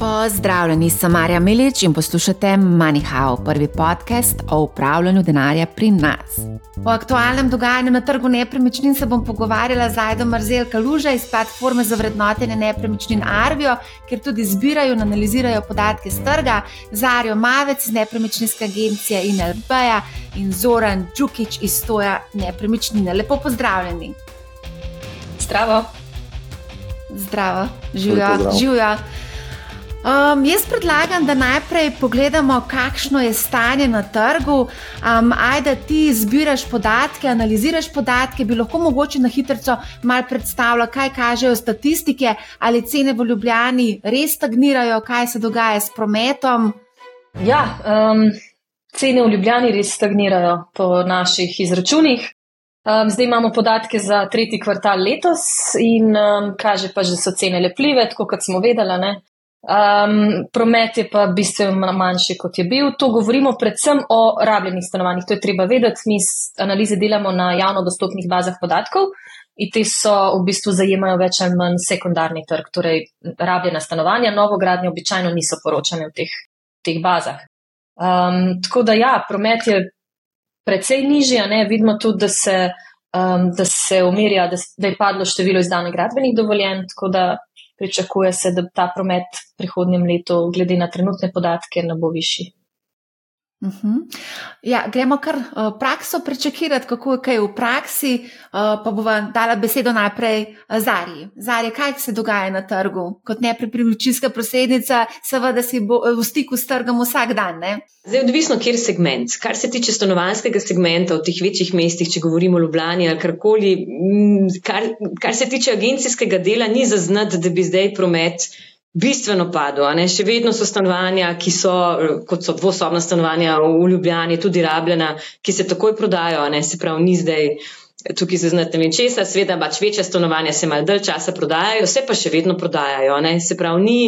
Pozdravljeni, sem Marja Milič in poslušate MoneyHow, prvi podcast o upravljanju denarja pri nas. O aktualnem dogajanju na trgu nepremičnin se bom pogovarjala z Aidom Marzelka Luža iz platforme za vrednotenje nepremičnin Arvijo, kjer tudi zbirajo in analizirajo podatke z trga, Zarjo Mavec iz nepremičninske agencije INLB-ja in Zoran Džukič iz Stoja nepremičnine. Lepo pozdravljeni. Zdravo. Zdravo, živijo. Um, jaz predlagam, da najprej pogledamo, kakšno je stanje na trgu. Um, Ajde, ti zbiraš podatke, analiziraš podatke, bi lahko mogoče na hitro malo predstavljal, kaj kažejo statistike, ali cene v Ljubljani res stagnirajo, kaj se dogaja s prometom. Ja, um, cene v Ljubljani res stagnirajo po naših izračunih. Um, zdaj imamo podatke za tretji kvartal letos in um, kaže pa, da so cene lepljive, tako kot smo vedeli. Um, promet je pa bistveno manjši, kot je bil. To govorimo predvsem o rabljenih stanovanjih. To je treba vedeti. Mi analize delamo na javno dostopnih bazah podatkov in te so v bistvu zajemajo več ali manj sekundarni trg, torej rabljena stanovanja, novogradnje običajno niso poročane v teh, teh bazah. Um, tako da ja, promet je precej nižji, a ne vidimo tudi, da se, um, da se umirja, da, da je padlo število izdanih gradbenih dovoljenj, tako da pričakuje se, da ta promet v prihodnjem letu, glede na trenutne podatke, ne bo višji. Uh mhm. -huh. ja, gremo kar uh, prakso prečekirati, kako je kaj v praksi. Uh, pa bova dala besedo najprej uh, Zari. Zari, kaj se dogaja na trgu? Kot neprepričljivska posrednica, seveda si bo v stiku s trgom vsak dan. Ne? Zdaj, odvisno, kjer segment. Kar se tiče stanovanskega segmenta v teh večjih mestih, če govorimo o Ljubljani ali karkoli, kar, kar se tiče agencijskega dela, ni zaznati, da bi zdaj promet bistveno padlo. Še vedno so stanovanja, ki so, kot so dvosobna stanovanja v Ljubljani, tudi rabljena, ki se takoj prodajo, ne? se pravi, ni zdaj. Tukaj se znate vem česa, sveda pač večja stanovanja se malo dalj časa prodajajo, vse pa še vedno prodajajo. Ne? Se pravi, ni,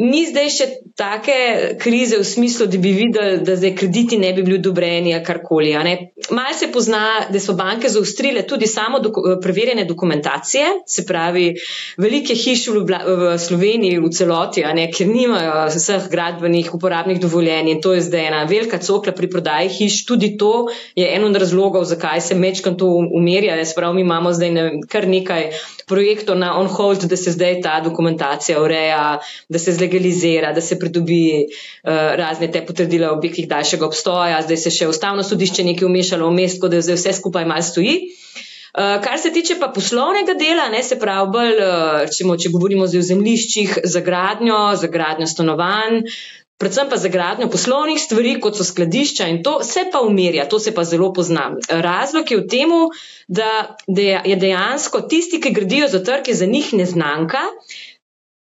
ni zdaj še take krize v smislu, da bi videli, da zdaj krediti ne bi bili odobreni ali karkoli. Mal se pozna, da so banke zaustrile tudi samo doku, preverjene dokumentacije, se pravi, velike hiše v, v Sloveniji v celoti, ker nimajo vseh gradbenih uporabnih dovoljenj in to je zdaj ena velika cokla pri prodaji hiš. Tudi to je en od razlogov, zakaj se mečkam to umerja. Se pravi, mi imamo zdaj ne, kar nekaj projektov na on hold, da se zdaj ta dokumentacija ureja, da se zlegalizira, da se pridobi uh, razne te potrdile o objektih daljšega obstoja, zdaj se še ustavno sodišče nekaj umešalo v mest, da zdaj vse skupaj mal stoji. Uh, kar se tiče pa poslovnega dela, ne se pravi, bolj, uh, če, če govorimo o zemljiščih za gradnjo, za gradnjo stanovanj, predvsem pa za gradnjo poslovnih stvari, kot so skladišča in to se pa umirja, to se pa zelo pozna. Razlog je v tem, da, da je dejansko tisti, ki gradijo za trg, je za njih neznanka.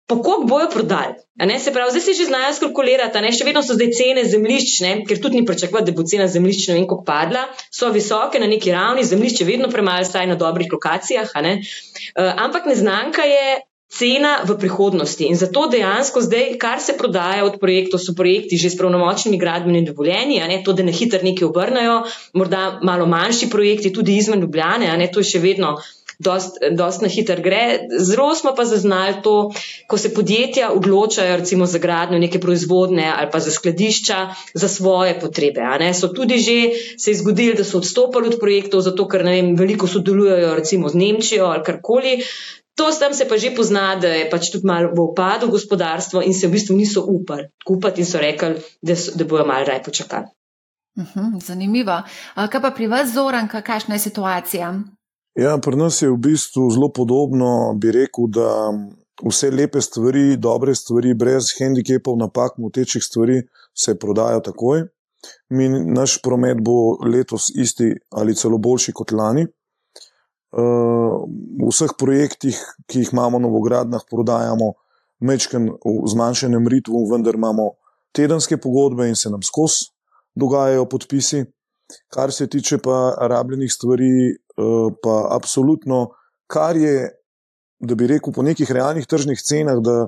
Po koliko bojo prodali? Se pravi, zdaj se že znajo skalkulirati, ne? še vedno so zdaj cene zemljišč, ne? ker tudi ni pričakovati, da bo cena zemljišč ne vem, kako padla, so visoke na neki ravni, zemljišče vedno premalo, staj na dobrih lokacijah. Uh, ampak neznanka je, cena v prihodnosti. In zato dejansko zdaj, kar se prodaja od projektov, so projekti že s pravnomočnimi gradbenimi dovoljenji, ne to, da ne hitro nekaj obrnajo, morda malo manjši projekti, tudi izven Ljubljane, ne to je še vedno. Dost, dost na hiter gre. Zelo smo pa zaznali to, ko se podjetja odločajo recimo za gradnjo neke proizvodne ali pa za skladišča za svoje potrebe. So tudi že se je zgodili, da so odstopali od projektov, zato ker vem, veliko sodelujejo recimo z Nemčijo ali karkoli. To s tem se pa že pozna, da je pač tudi malo v upadu gospodarstvo in se v bistvu niso upali kupiti in so rekli, da, so, da bojo malo raje počakali. Uhum, zanimivo. Kaj pa pri vas, Zoranka, kakšna je situacija? Ja, pri nas je v bistvu zelo podobno. Bi rekel, da vse lepe stvari, dobre stvari, brez handicapov, napak, motečih stvari se prodajo takoj. Mi, naš promet bo letos isti ali celo boljši kot lani v vseh projektih, ki jih imamo v novogradnjah, prodajamo mečken v zmanjšenem ritmu, vendar imamo tedenske pogodbe in se nam skozi dogajajo podpisi. Kar se tiče pa rabljenih stvari, eh, pa absolutno, kar je, da bi rekel, po nekih realnih tržnih cenah, da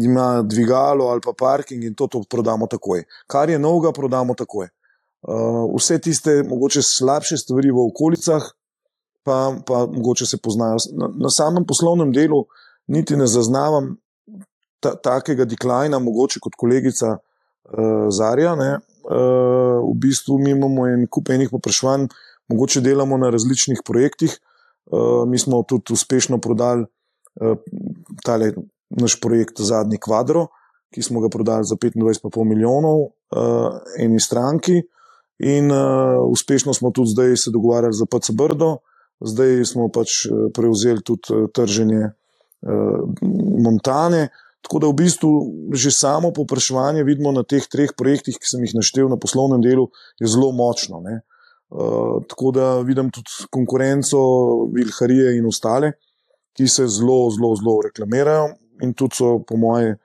ima dvigalo ali pa parking in to, to prodamo takoj. Kar je novega, prodamo takoj. Eh, vse tiste, mogoče slabše stvari v okolicah, pa, pa mogoče se poznajo. Na, na samem poslovnem delu niti ne zaznavam ta, takega deklajna, mogoče kot kolegica uh, Zarja. Uh, v bistvu mi imamo en kup enih popraševanj, mogoče delamo na različnih projektih. Uh, mi smo tudi uspešno prodali uh, tale naš projekt Zadnji kvadro, ki smo ga prodali za 25,5 milijonov uh, eni stranki. In uh, uspešno smo tudi zdaj se dogovarjali za PC Brdo, zdaj smo pač prevzeli tudi trženje uh, Montane. Tako da v bistvu že samo popraševanje vidimo na teh treh projektih, ki sem jih naštel na poslovnem delu, je zelo močno. Uh, tako da vidim tudi konkurenco, Vilharije in ostale, ki se zelo, zelo, zelo reklamirajo in tudi so, po moje,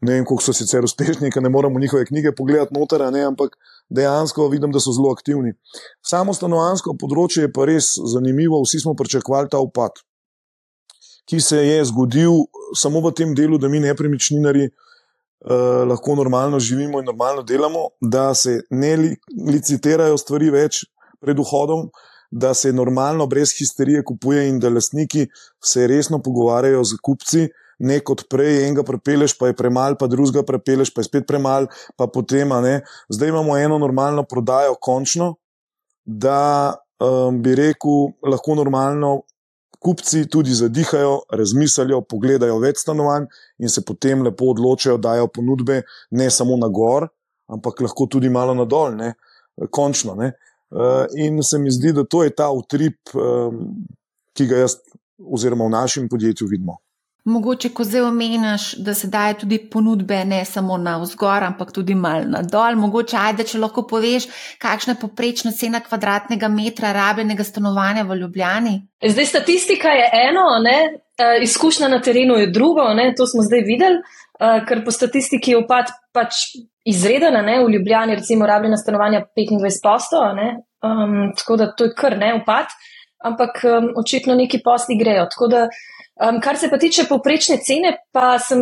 ne vem, koliko so sicer uspešni, ker ne moramo njihove knjige pogledati noter, ne, ampak dejansko vidim, da so zelo aktivni. Samo stanovansko področje je pa res zanimivo, vsi smo pričakovali ta upad, ki se je zgodil samo v tem delu, da mi nepremičninari. Uh, lahko normalno živimo in normalno delamo, da se ne li, licitirajo stvari več pred vhodom, da se normalno, brez histerije, kupuje in da lastniki se resno pogovarjajo z kupci, uh, ne kot prej, enega prepeleš, pa je premalo, pa drugega prepeleš, pa je spet premalo, pa potem. Zdaj imamo eno normalno prodajo, končno, da um, bi rekel, lahko normalno kupci tudi zadihajo, razmislijo, pogledajo več stanovanj in se potem lepo odločajo, dajo ponudbe ne samo na gor, ampak lahko tudi malo na dol, ne? končno. Ne? Uh, in se mi zdi, da to je ta utrip, um, ki ga jaz, oziroma v našem podjetju, vidimo. Mogoče, ko zdaj omeniš, da se daje tudi ponudbe ne samo na vzgor, ampak tudi malo na dol. Mogoče, ajde, če lahko poveš, kakšna je poprečna cena kvadratnega metra rabljenega stanovanja v Ljubljani. Zdaj, statistika je eno, ne? Eh, izkušnja na terenu je drugo, ne? to smo zdaj videli, eh, ker po statistiki je upad pač izreden, ne? v Ljubljani recimo rabljena stanovanja 25 postov, um, tako da to je kar ne upad, ampak um, očitno neki posli grejo. Um, kar se pa tiče povprečne cene, pa sem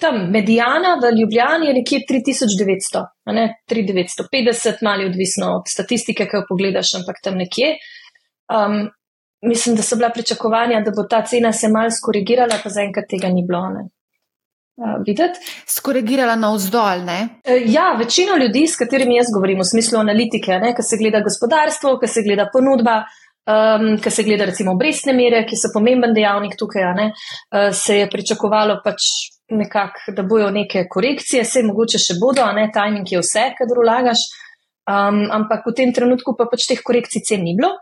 tam medijana v Ljubljani je nekje 3900, ne 3950, malo odvisno od statistike, ki jo pogledaš, ampak tam nekje. Um, mislim, da so bila pričakovanja, da bo ta cena se mal skorigirala, pa zaenkrat tega ni bilo. Ne. Uh, Skorigirala na vzdolj. Uh, ja, večino ljudi, s katerimi jaz govorim, v smislu analitike, ki se gleda gospodarstvo, ki se gleda ponudba, uh, um, ki se gleda recimo obrestne mere, ki so pomemben dejavnik tukaj, uh, se je pričakovalo pač nekako, da bojo neke korekcije, vse mogoče še bodo, ne, timing je vse, kadar vlagaš, um, ampak v tem trenutku pa pač teh korekcij cen ni bilo.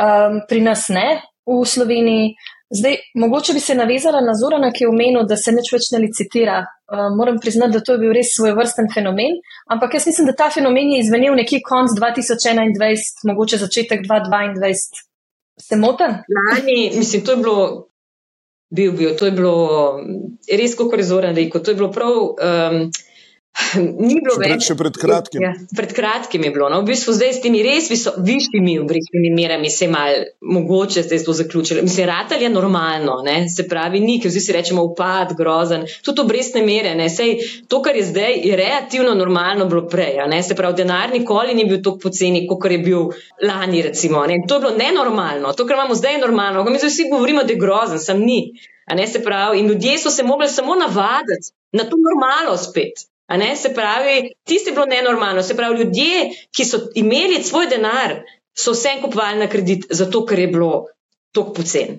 Um, pri nas ne, v Sloveniji. Zdaj, mogoče bi se navezala na Zorana, ki je omenil, da se nič več ne licitira. Uh, moram priznati, da to je bil res svoj vrsten fenomen, ampak jaz mislim, da ta fenomen je izvenel nekje konc 2021, mogoče začetek 2022. Se motim? Lani, mislim, to je bilo, bil, bil, to je bilo res, kot je Zoran rekel, to je bilo prav. Um, Ni bilo še pred, več. Še pred kratkim. Ja, pred kratkim je bilo. No, v bistvu zdaj s temi res viso, višjimi obrestnimi merami se je mal mogoče zdaj to zaključilo. Mislim, ratal je normalno, ne? se pravi, ni, ker zdaj si rečemo upad, grozen. Tudi obrestne mere, ne? Sej, to, kar je zdaj, je relativno normalno bilo prej. Se pravi, denar nikoli ni bil tako poceni, kot je bil lani, recimo. Ne? To je bilo nenormalno. To, kar imamo zdaj, je normalno. Mi vsi govorimo, da je grozen, sem ni. Pravi, in ljudje so se mogli samo navaditi na to normalno spet. Se pravi, tisti je bilo nenormalno. Se pravi, ljudje, ki so imeli svoj denar, so vse kupovali na kredit, zato ker je bilo tako pocen.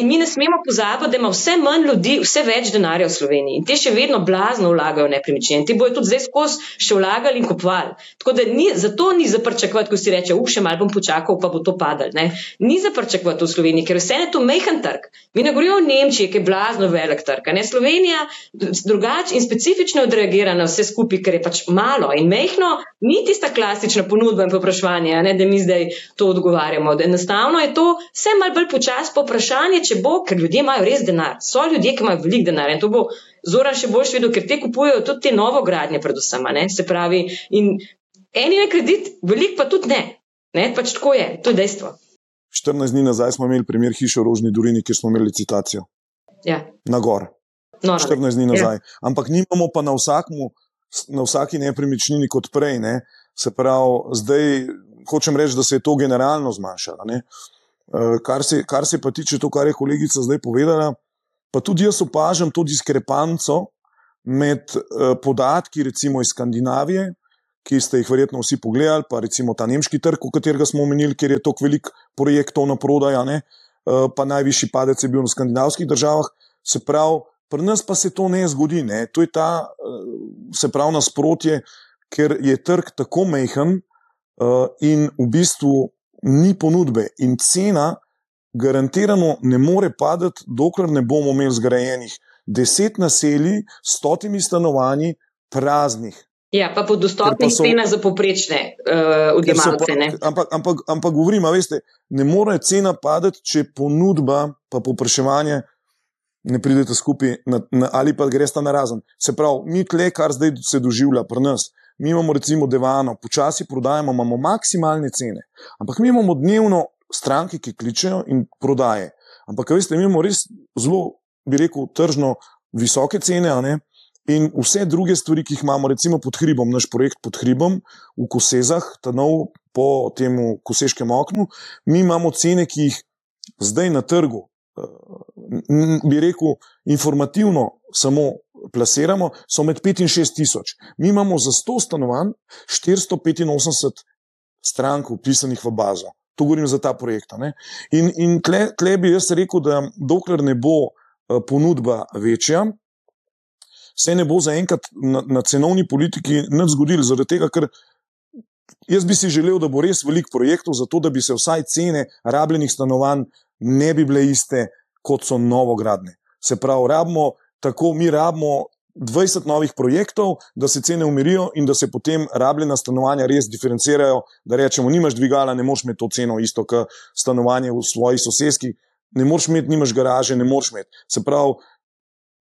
In mi ne smemo pozabiti, da ima vse manj ljudi, vse več denarja v Sloveniji in te še vedno blazno vlagajo v nepremičnine. Ti bojo tudi zdaj skozi še vlagali in kupovali. Tako da ni, zato ni zaprčakovati, ko si reče, uf, še malo bom počakal, pa bo to padalo. Ni zaprčakovati v Sloveniji, ker vse je to mehen trg. Mi ne govorimo o Nemčiji, ki je blazno velik trg. Ne? Slovenija drugače in specifično odreagira na vse skupaj, ker je pač malo in mehno, ni tista klasična ponudba in popraševanje, da mi zdaj to odgovarjamo. Enostavno je to vse malo bolj počasi po vprašanje, če bo, ker ljudje imajo res denar. So ljudje, ki imajo veliko denarja in to bo Zoran še boljš videl, ker te kupujejo tudi te novogradnje, predvsem. Ne? Se pravi, in eni je kredit, velik pa tudi ne. ne? Pač tako je, to je dejstvo. 14 dni nazaj smo imeli primer hiše v Rožni Durini, kjer smo imeli licitacijo. Ja. Na gor. No, 14 dni ja. nazaj. Ja. Ampak nimamo pa na, vsakmu, na vsaki nepremičnini kot prej. Ne? Se pravi, zdaj hočem reči, da se je to generalno zmanjšalo. Eh, kar se, kar se pa tiče to, kar je kolegica zdaj povedala, pa tudi jaz opažam to diskrepanco med uh, podatki, recimo iz Skandinavije, ki ste jih verjetno vsi pogledali, pa recimo ta nemški trg, o katerem smo omenili, ker je toliko velik projektov na prodaj, uh, pa najvišji padec je bil v skandinavskih državah. Se pravi, pri nas pa se to ne zgodi. Ne? To je ta, se pravi, nasprotje, ker je trg tako mehen uh, in v bistvu ni ponudbe in cena. Garantirano ne more padati, dokler ne bomo imeli zgrajenih deset naselij s stotimi stanovanji praznih. Ja, pa po dostopnih so, cenah za poprečne uh, odjemalce. Ampak, ampak, ampak govorim, veste, ne more cena padati, če ponudba pa popraševanje ne pridete skupaj na, na, ali pa greste na razen. Se pravi, mi tle, kar zdaj se doživlja pri nas, mi imamo recimo devano, počasi prodajamo, imamo maksimalne cene, ampak mi imamo dnevno stranke, ki kličejo in prodaje. Ampak, veste, mi imamo res zelo bi rekel, tržno visoke cene. In vse druge stvari, ki jih imamo, recimo pod hribom, naš projekt pod hribom v Kosezah, ta nov po tem koseškem oknu, mi imamo cene, ki jih zdaj na trgu, eh, bi rekel, informativno samo plasiramo, so med 5 in 6 tisoč. Mi imamo za 100 stanovanj 485 strank upisanih v bazo. To govorim za ta projekt. In, in tle, tle bi jaz rekel, da dokler ne bo. Eh, ponudba večja, se ne bo zaenkrat na, na cenovni politiki nič zgodilo, zaradi tega, ker jaz bi si želel, da bo res veliko projektov, zato da bi se vsaj cene rabljenih stanovanj ne bi bile iste, kot so novogradne. Se pravi, rabimo, tako mi rabimo. 20 novih projektov, da se cene umirijo in da se potem rabljena stanovanja res diferencirajo. Da rečemo, nimaš dvigala, ne moreš imeti to ceno isto, kot stanovanje v svoji sosedski, ne moreš imeti, nimaš garaže, ne moreš imeti. Se pravi,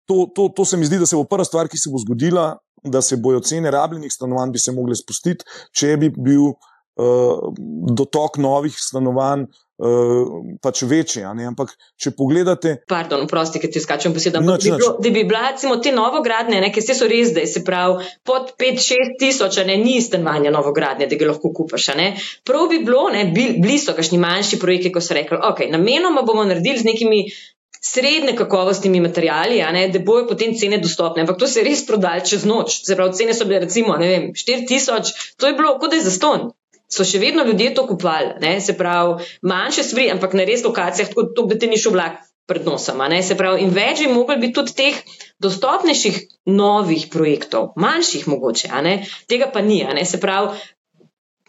to, to, to se mi zdi, da se bo prva stvar, ki se bo zgodila, da se bojo cene rabljenih stanovanj bi se mogle spustiti, če bi bil dotok novih stanovanj. Uh, pač večje. Ampak, če pogledate. Pardon, prosti, ki ti skačem besedo. Da, bi da bi bila, recimo, te novogradnje, ki so res, da se pravi, pod 5-6 tisoč, ne, ni stanovanja novogradnje, da ga lahko kupaš. Prav bi bilo, ne, bili so kakšni manjši projekti, ko so rekli, ok, namenoma bomo naredili z nekimi. Srednje kakovostnimi materijali, ne, da bojo potem cene dostopne. Ampak to se je res prodalo čez noč. Pravi, cene so bile, recimo, vem, 4000, to je bilo kot da je za ston so še vedno ljudje to kupovali. Se pravi, manjše stvari, ampak na res lokacijah, tako to, da ti ni šel vlak pred nosom. Se pravi, in več bi mogli biti tudi teh dostopnejših novih projektov, manjših mogoče, tega pa ni. Se pravi,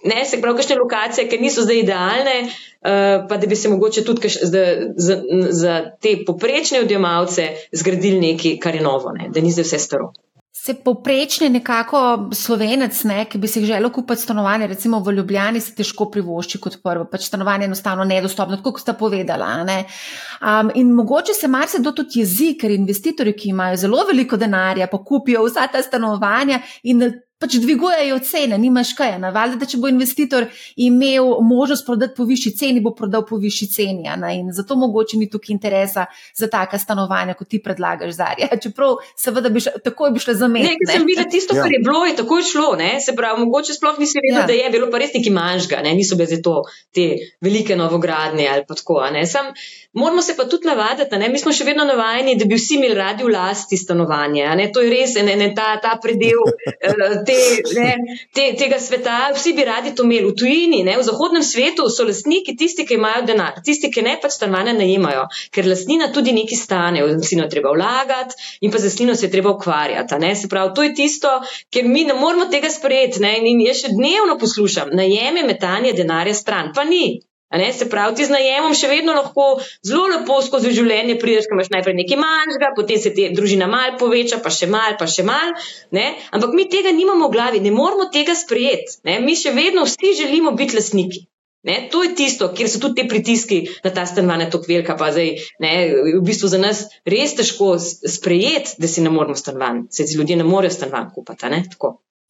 ne, se pravi, kakšne lokacije, ki niso zdaj idealne, uh, pa da bi se mogoče tudi za, za, za te poprečne odjemalce zgradili nekaj, kar je novo, ne, da ni zdaj vse staro. Se povprečni nekako slovenec, ne, ki bi si želel kupiti stanovanje, recimo v Ljubljani, se težko privošči kot prvo, pač stanovanje je enostavno nedostopno, kot ste povedala. Um, in mogoče se marsikdo tudi jezi, ker investitorji, ki imajo zelo veliko denarja, pa kupijo vsa ta stanovanja in pač dvigujejo cene, nimaš kaj. Valjda, da če bo investitor imel možnost prodati po višji ceni, bo prodal po višji ceni. In zato mogoče ni tukaj interesa za taka stanovanja, kot ti predlagaš, Zarja. Čeprav, seveda, bi še, takoj bi šlo za me. Nekaj sem videla, tisto, ja. kar je bilo, je takoj šlo. Ne? Se pravi, mogoče sploh nisi vedela, ja. da je bilo pa res neki manjšga, ne? niso bile to te velike novogradnje ali pa tako. Sam, moramo se pa tudi navaditi, ne? mi smo še vedno navajeni, da bi vsi imeli radi v lasti stanovanje. To je res ne, ne, ta, ta predel. Eh, te, ne, te, tega sveta, vsi bi radi to imeli. V tujini, ne, v zahodnem svetu so lastniki tisti, ki imajo denar, tisti, ki ne pač stanovanja najemajo, ker lastnina tudi neki stane, v lastnino treba vlagati in pa z lastnino se je treba ukvarjati. Se pravi, to je tisto, ker mi ne moramo tega sprejeti. Ne, in jaz še dnevno poslušam, najeme metanje denarja stran, pa ni. Ne, se pravi, ti z najemom še vedno lahko zelo lepo skozi življenje prideš, ker imaš najprej nekaj manjšega, potem se ti družina mal poveča, pa še mal, pa še mal. Ne? Ampak mi tega nimamo v glavi, ne moramo tega sprejeti. Ne? Mi še vedno vsi želimo biti lasniki. Ne? To je tisto, kjer so tudi te pritiski na ta stanovanja tako velika. Pa zdaj, ne, v bistvu za nas res težko sprejeti, da si ne moramo stanovanj. Se ti ljudje ne morejo stanovanj kupiti.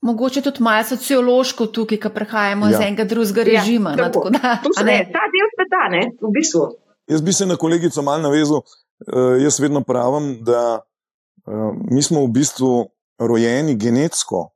Mogoče tudi malo sociološko tukaj, ki prehajamo ja. iz enega drugega ja, režima. Ja, no, da, ne, ta del sveta, ne, v bistvu. Jaz bi se na kolegico malo navezal. Uh, jaz vedno pravim, da uh, mi smo v bistvu rojeni genetsko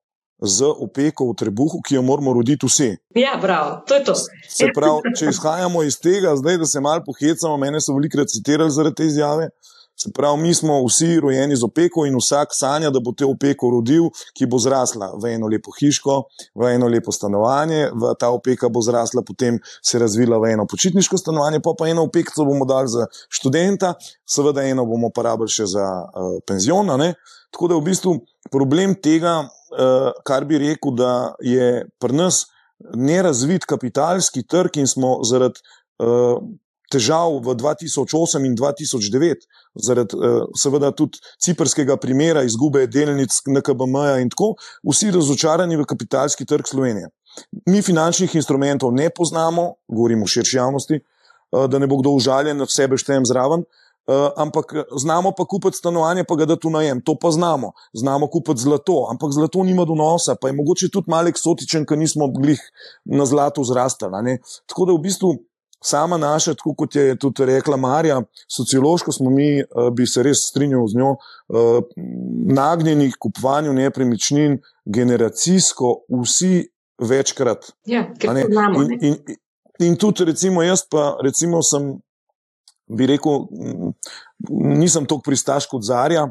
z opeko v trebuhu, ki jo moramo roditi vsi. Ja, prav, to je to. Se pravi, če izhajamo iz tega, zdaj, da se malo pohecamo, mene so velikrat citirali zaradi te izjave. Se pravi, mi smo vsi rojeni z opeko in vsak sanja, da bo te opeko rodil, ki bo zrasla v eno lepo hiško, v eno lepo stanovanje, v ta opeka bo zrasla, potem se razvila v eno počitniško stanovanje, pa pa eno opeko bomo dali za študenta, seveda eno bomo porabili še za uh, penzion. Tako da je v bistvu problem tega, uh, kar bi rekel, da je pri nas nerazvit kapitalski trg in smo zaradi. Težav v 2008 in 2009, zaradi uh, seveda tudi ciprskega primera, izgube delnic NKBM-ja in tako, vsi razočarani v kapitalski trg Slovenije. Mi finančnih instrumentov ne poznamo, govorimo širši javnosti, uh, da ne bo kdo užaljen, da sebe štejem zraven. Uh, ampak znamo pa kupiti stanovanje, pa ga da tu najem. To pa znamo. Znamo kupiti zlato, ampak zlato nima donosa, pa je mogoče tudi malo eksotičen, ker nismo bili na zlatu zrastali. Tako da v bistvu sama naša, tako kot je tudi rekla Marja, sociološko smo mi, eh, bi se res strinjal z njo, eh, nagnjeni k kupovanju nepremičnin, generacijsko, vsi večkrat. Ja, ne? Znamo, in, in, in tudi, recimo, jaz pa recimo sem, bi rekel, nisem tako pristaš kot Zarja.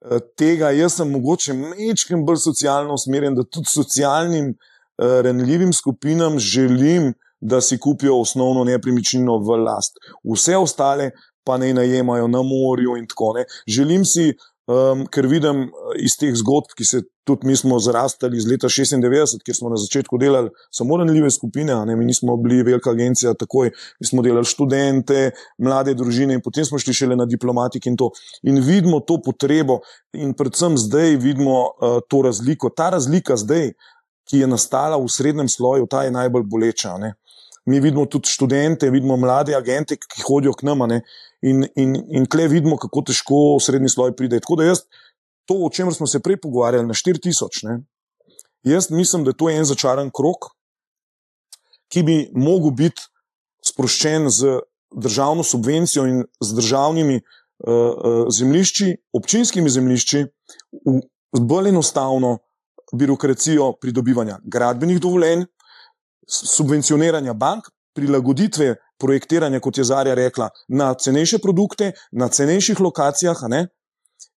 Eh, tega jaz sem mogoče mečkim bolj socialno usmerjen, da tudi socialnim, renljivim skupinam želim, uh, da si kupijo osnovno nepremičnino v last. Vse ostale pa ne najemajo na morju in tako naprej. Želim si, um, ker vidim uh, iz teh zgodb, ki se tudi mi smo zrastali iz leta 96, kjer smo na začetku delali samo ranljive skupine, ne, mi nismo bili velika agencija takoj, mi smo delali študente, mlade družine in potem smo šli šele na diplomatik in to. In vidimo to potrebo in predvsem zdaj vidimo uh, to razliko. Ta razlika zdaj, ki je nastala v srednjem sloju, ta je najbolj boleča. Ne mi vidimo tudi študente, vidimo mlade agente, ki hodijo k nam. In, in, in tle vidimo, kako težko srednji sloj pride. Tako da jaz, to, o čemer smo se prej pogovarjali, na 4000, jaz mislim, da je to en začaran krok, ki bi mogel biti sproščen z državno subvencijo in z državnimi uh, uh, zemljišči, občinskimi zemljišči, v bolj enostavno birokracijo pridobivanja gradbenih dovoljenj, subvencioniranja bank, prilagoditve projektiranja, kot je Zarja rekla, na cenejše produkte, na cenejših lokacijah,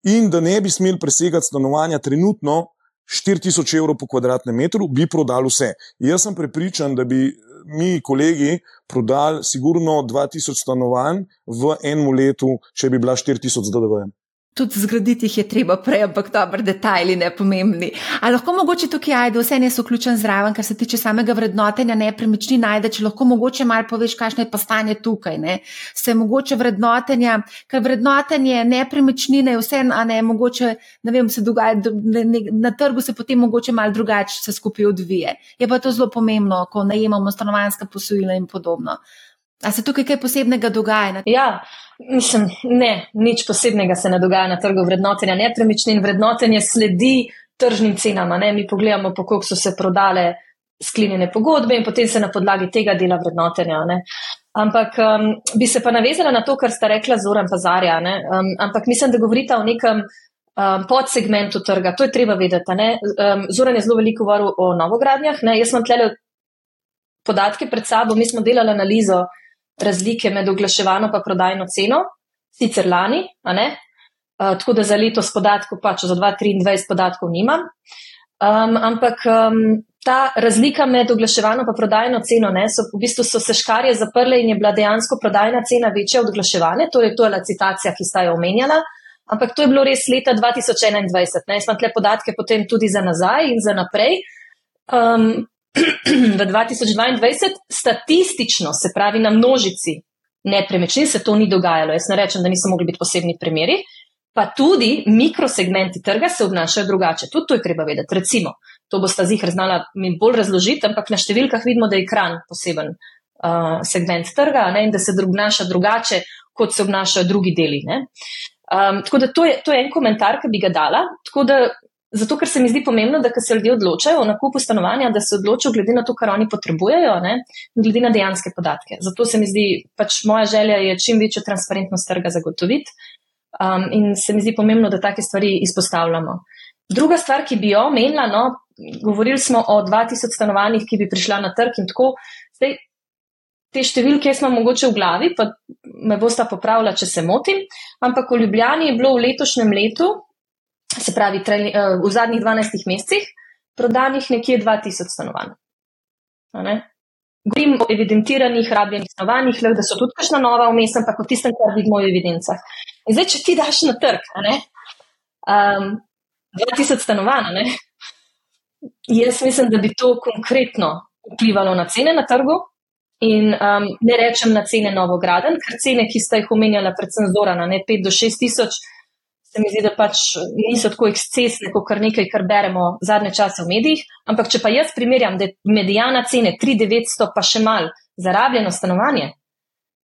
in da ne bi smeli presegati stanovanja trenutno 4000 evrov po kvadratnem metru, bi prodali vse. Jaz sem prepričan, da bi mi, kolegi, prodali sigurno 2000 stanovanj v enem letu, če bi bila 4000 z DDV-jem. Tudi zgraditi jih je treba prej, ampak dobro, detajli ne pomembni. Ali lahko mogoče tukaj ajde, vse ne so vključen zraven, kar se tiče samega vrednotenja nepremičnin, najde, če lahko mogoče malo poveš, kakšno je pa stanje tukaj. Ne? Se mogoče vrednotenja, ker vrednotenje nepremičnine je vse, a ne mogoče, ne vem, se dogaja, ne, ne, na trgu se potem mogoče malo drugače se skupaj odvije. Je pa to zelo pomembno, ko najemamo stanovanska posojila in podobno. A se tukaj kaj posebnega dogaja? Ja, mislim, ne, nič posebnega se ne dogaja na trgu vrednotenja nepremičnin. Vrednotenje sledi tržnim cenam. Ne? Mi pogledamo, po koliko so se prodale sklenjene pogodbe in potem se na podlagi tega dela vrednotenja. Ne? Ampak um, bi se pa navezala na to, kar sta rekla Zoran Pazarja. Um, ampak mislim, da govorite o nekem. Um, podsegmentu trga, to je treba vedeti. Um, Zoran je zelo veliko govoril o novogradnjah. Ne? Jaz imam tle podatke pred sabo, mi smo delali analizo razlike med oglaševano in prodajno ceno, sicer lani, uh, tako da za letos podatkov, pač za 2023 podatkov nimam. Um, ampak um, ta razlika med oglaševano in prodajno ceno, ne, so v bistvu so se škarje zaprle in je bila dejansko prodajna cena večja od oglaševane, torej to je licitacija, ki sta jo omenjala. Ampak to je bilo res leta 2021. Naj smo tle podatke potem tudi za nazaj in za naprej. Um, v 2022 statistično, se pravi na množici nepremičnin, se to ni dogajalo. Jaz ne rečem, da niso mogli biti posebni primeri, pa tudi mikrosegmenti trga se obnašajo drugače. Tudi to je treba vedeti. Recimo, to bo sta zihar znala mi bolj razložiti, ampak na številkah vidimo, da je ekran poseben uh, segment trga ne, in da se obnaša drugače, kot se obnašajo drugi deli. Um, tako da to je, to je en komentar, ki bi ga dala. Tako da Zato, ker se mi zdi pomembno, da se ljudje odločajo o nakupu stanovanja, da se odločijo glede na to, kar oni potrebujejo, ne, glede na dejanske podatke. Zato se mi zdi, pač moja želja je čim večjo transparentnost trga zagotoviti um, in se mi zdi pomembno, da take stvari izpostavljamo. Druga stvar, ki bi jo omenila, no, govorili smo o 2000 stanovanjih, ki bi prišla na trg in tako. Zdaj, te številke imam mogoče v glavi, pa me bosta popravila, če se motim, ampak v Ljubljani je bilo v letošnjem letu, se pravi eh, v zadnjih 12 mesecih, prodanih nekje 2000 stanovanj. Govorim o evidentiranih, rabljenih stanovanjih, da so tudi kakšna nova vmes, ampak o tistem, kar vidimo v evidencah. In zdaj, če ti daš na trg, um, 2000 stanovanj, jaz mislim, da bi to konkretno vplivalo na cene na trgu, In um, ne rečem na cene novograden, ker cene, ki ste jih omenjali, predvsem Zorana, ne 5 do 6 tisoč, se mi zdi, da pač niso tako ekscesne, kot kar nekaj, kar beremo zadnje čase v medijih. Ampak če pa jaz primerjam, da je medijana cene 3900, pa še mal za rabljeno stanovanje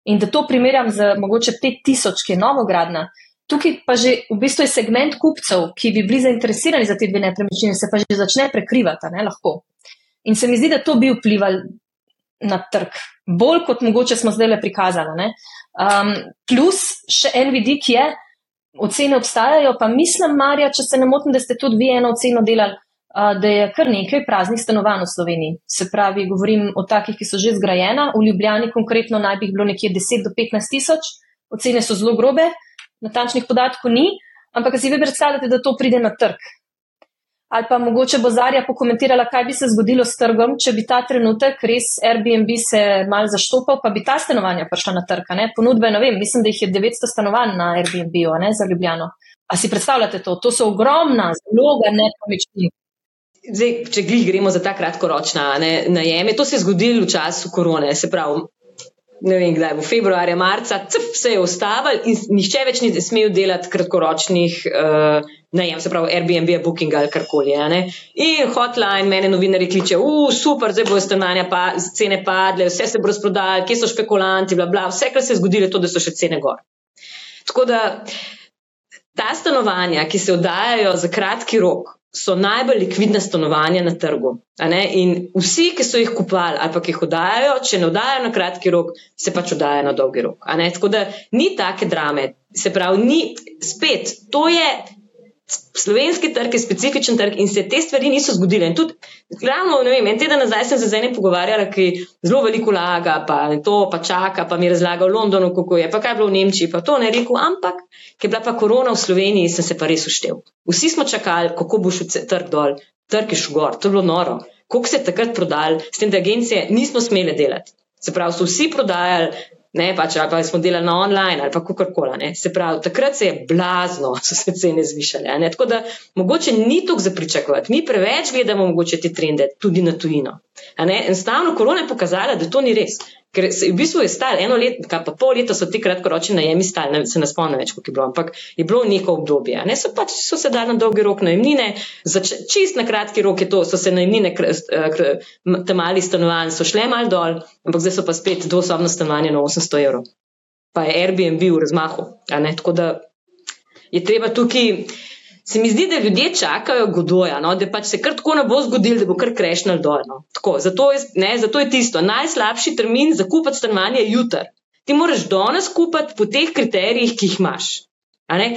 in da to primerjam z mogoče 5000, ki je novogradna, tukaj pa že v bistvu je segment kupcev, ki bi bili zainteresirani za te dve nepremičnine, se pa že začne prekrivati, ne lahko. In se mi zdi, da to bi vplivalo na trg, bolj kot mogoče smo zdaj le prikazali. Um, plus še en vidik je, ocene obstajajo, pa mislim, Marja, če se ne motim, da ste tudi vi eno oceno delali, da je kar nekaj praznih stanovanj v Sloveniji. Se pravi, govorim o takih, ki so že zgrajena, v Ljubljani konkretno naj bi bilo nekje 10 do 15 tisoč, ocene so zelo grobe, natančnih podatkov ni, ampak si vi predstavljate, da to pride na trg ali pa mogoče bo Zarja pokomentirala, kaj bi se zgodilo s trgom, če bi ta trenutek res Airbnb se mal zaštopal, pa bi ta stanovanja prišla na trg. Ponudbe, ne vem, mislim, da jih je 900 stanovanj na Airbnb ne, za Ljubljano. A si predstavljate to? To so ogromna, zelo nepomični. Zdaj, če glih gremo za ta kratkoročna ne, najeme, to se je zgodilo v času korone, se pravi, ne vem kdaj, v februarju, marca, cf, vse je ustavil in nihče več ni smel delati kratkoročnih uh, najem, se pravi Airbnb, Booking ali karkoli. In hotline, mene novinari kliče, uf, super, zdaj bojo stanovanja, pa cene padle, vse se bo razprodalo, kje so špekulanti, bla, bla, vse, kar se je zgodilo, je to, da so še cene gor. Tako da ta stanovanja, ki se oddajajo za kratki rok, so najbolj likvidna stanovanja na trgu. In vsi, ki so jih kupovali ali pa jih oddajajo, če ne oddajajo na kratki rok, se pač oddajajo na dolgi rok. Tako da ni take drame. Se pravi, ni spet, to je Slovenski trg je specifičen trg in se te stvari niso zgodile. In tudi, glavno, ne vem, en teden nazaj sem se z enim pogovarjala, ki zelo veliko laga, pa to pa čaka, pa mi razlaga v Londonu, kako je, pa kaj je bilo v Nemčiji, pa to ne rekel, ampak, ker je bila pa korona v Sloveniji, sem se pa res uštev. Vsi smo čakali, kako bo šel trg dol, trg je šel gor, to je bilo noro. Koliko se je takrat prodal, s tem, da agencije nismo smele delati. Se pravi, so vsi prodajali, ne, pač, ali pa smo delali na online ali pa kakorkoli. Se pravi, takrat se je blazno, so se cene zvišale. Tako da mogoče ni to za pričakovati, mi preveč gledamo mogoče te trende tudi na tujino. Enostavno korona je pokazala, da to ni res. Ker se, v bistvu je stal eno leto, pa pol leta so ti kratkoročni najemi stali, se ne spomnim več, koliko je bilo, ampak je bilo neko obdobje. Ne, so pač so se dali na dolgi rok najemnine, čist na kratki rok je to, so se najemnine, te mali stanovanj so šle mal dol, ampak zdaj so pa spet dvosobno stanovanje na 800 evrov. Pa je Airbnb v razmahu. Tako da je treba tukaj. Se mi zdi, da ljudje čakajo godoja, no? da pač se kar tako ne bo zgodilo, da bo kar krešnil dol. No? Zato, je, ne, zato je tisto. Najslabši termin za kupiti stanovanje je jutr. Ti moraš danes kupiti po teh kriterijih, ki jih imaš.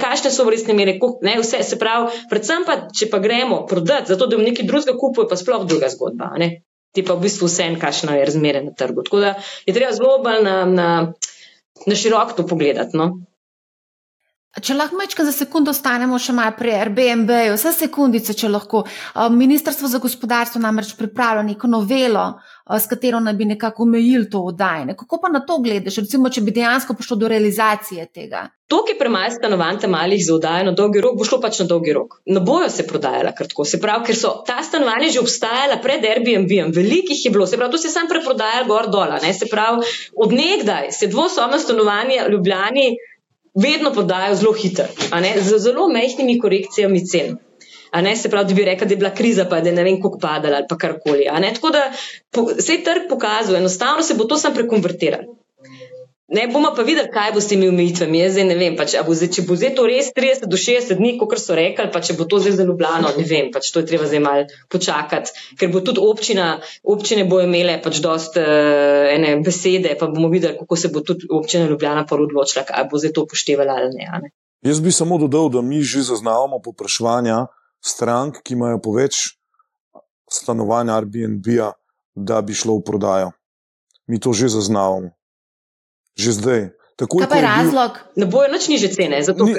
Kakšne so resne mere, ne, vse se pravi, predvsem pa, če pa gremo prodati, zato da bom nekaj drugega kupil, pa sploh druga zgodba. Ne? Ti pa v bistvu vse en, kakšno je razmere na trgu. Tako da je treba zelo bolj na, na, na široko to pogledati. No? Če lahko mečka za sekundo ostanemo še malo pri Airbnb, vse sekundice, če lahko. Ministrstvo za gospodarstvo namreč pripravlja neko novelo, s katero naj bi nekako omejili to oddajanje. Kako pa na to gledaš, recimo, če bi dejansko prišlo do realizacije tega? To, ki je premaj stanovanj malih za oddajanje na dolgi rok, bo šlo pač na dolgi rok. Ne bojo se prodajala kratko, se pravi, ker so ta stanovanja že obstajala pred Airbnb-em, velikih je bilo, se pravi, to se sam preprodajal gor dol, se pravi, odnegdaj se dvosobno stanovanje Ljubljani vedno podajo zelo hitro, z zelo mehkimi korekcijami cen. Ne, se pravi, da bi rekla, da je bila kriza, pa da je ne vem, kako padala ali karkoli. Tako da se je trg pokazal, enostavno se bo to sam prekonvertiralo. Ne bomo pa videli, kaj bo s temi omejitvami. Jaz zdaj ne vem, pač, bo zdaj, če bo zdaj to res 30 do 60 dni, kot so rekli, pa če bo to zdaj zelo blano, ne vem, pač to je treba zdaj malo počakati, ker bo tudi občina, občine bo imele pač dost uh, ene besede, pa bomo videli, kako se bo tudi občina Ljubljana pa odločila, ali bo zdaj to upoštevala ali ne, ne. Jaz bi samo dodal, da mi že zaznavamo popraševanja strank, ki imajo po več stanovanja Airbnb-a, da bi šlo v prodajo. mi to že zaznavamo. Že zdaj. Takoj, Kaj pa je razlog? Bil, ne bojo nič niže cene. Zato, ni,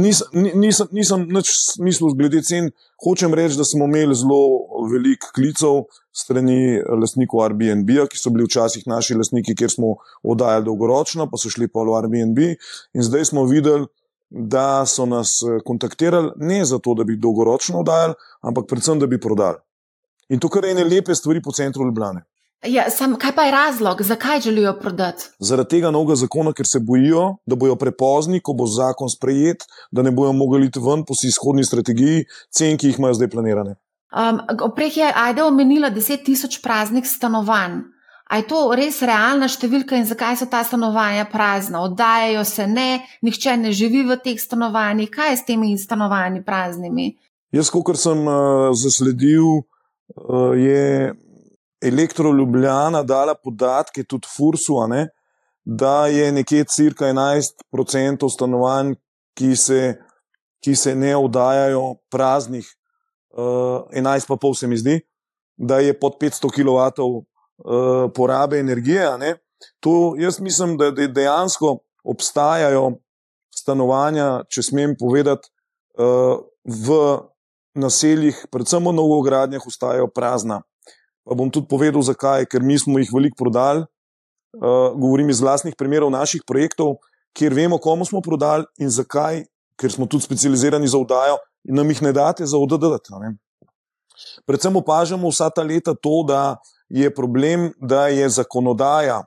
nisem, nisem, nisem nič smislu glede cen. Hočem reči, da smo imeli zelo veliko klicev strani lastnikov Airbnb, ki so bili včasih naši lastniki, kjer smo oddajali dolgoročno, pa so šli pa v Airbnb. In zdaj smo videli, da so nas eh, kontaktirali ne zato, da bi dolgoročno oddajali, ampak predvsem, da bi prodali. In to kar je ene lepe stvari po centru Ljubljana. Ja, sam, kaj pa je razlog, zakaj želijo prodati? Zaradi tega novega zakona, ker se bojijo, da bojo prepozni, ko bo zakon sprejet, da ne bojo mogli iti ven po izhodni strategiji, cen, ki jih imajo zdaj planirane. Um, prej je Aida omenila 10 tisoč praznih stanovanj. A je to res realna številka in zakaj so ta stanovanja prazna? Oddajajo se ne, nihče ne živi v teh stanovanjih. Kaj je s temi stanovanji praznimi? Jaz, kot sem uh, zasledil, uh, je Elektro Ljubljana dala podatke tudi Fursu, ne, da je nekje cirka 11% stanovanj, ki se, ki se ne oddajajo praznih, uh, eh, 11,5 se mi zdi, da je pod 500 kW uh, porabe energije. To jaz mislim, da dejansko obstajajo stanovanja, če smem povedati, uh, v naseljih, predvsem v novogradnjah, ostajajo prazna. Pa bom tudi povedal, zakaj, ker mi smo jih veliko prodali. Uh, govorim iz vlastnih primerov naših projektov, kjer vemo, komu smo prodali in zakaj, ker smo tudi specializirani za oddajo in nam jih ne date za oddati. Predvsem opažamo vsa ta leta to, da je problem, da je zakonodaja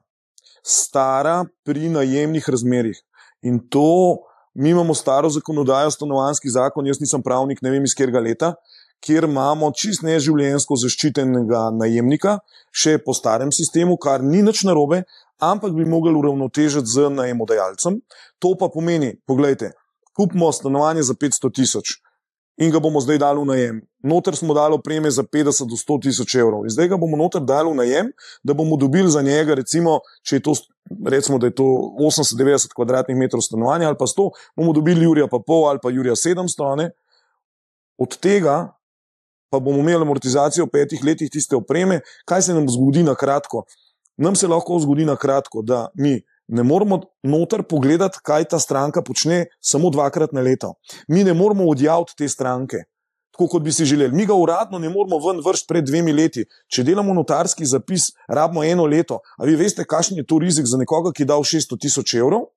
stara pri najemnih razmerih. In to, mi imamo staro zakonodajo, stanovanski zakon, jaz nisem pravnik, ne vem iz katerega leta, kjer imamo čist neživljensko zaščitenega najemnika, še po starem sistemu, kar ni nič narobe, ampak bi mogli uravnotežiti z najemodajalcem. To pa pomeni, pogledajte, kupimo stanovanje za 500 tisoč in ga bomo zdaj dali v najem. Noter smo dali opreme za 50 do 100 tisoč evrov in zdaj ga bomo noter dali v najem, da bomo dobili za njega, recimo, če je to, recimo, da je to 80-90 kvadratnih metrov stanovanja ali pa 100, bomo dobili Jurija pa pol ali pa Jurija 700. Ne? Od tega pa bomo imeli amortizacijo v petih letih tiste opreme, kaj se nam zgodi na kratko? Nam se lahko zgodi na kratko, da mi ne moramo noter pogledati, kaj ta stranka počne samo dvakrat na leto. Mi ne moramo odjaviti te stranke. Tako kot bi si želeli. Mi ga uradno ne moramo ven vršiti pred dvemi leti. Če delamo notarski zapis, rabimo eno leto. A vi veste, kakšen je to rizik za nekoga, ki je dal 600 tisoč evrov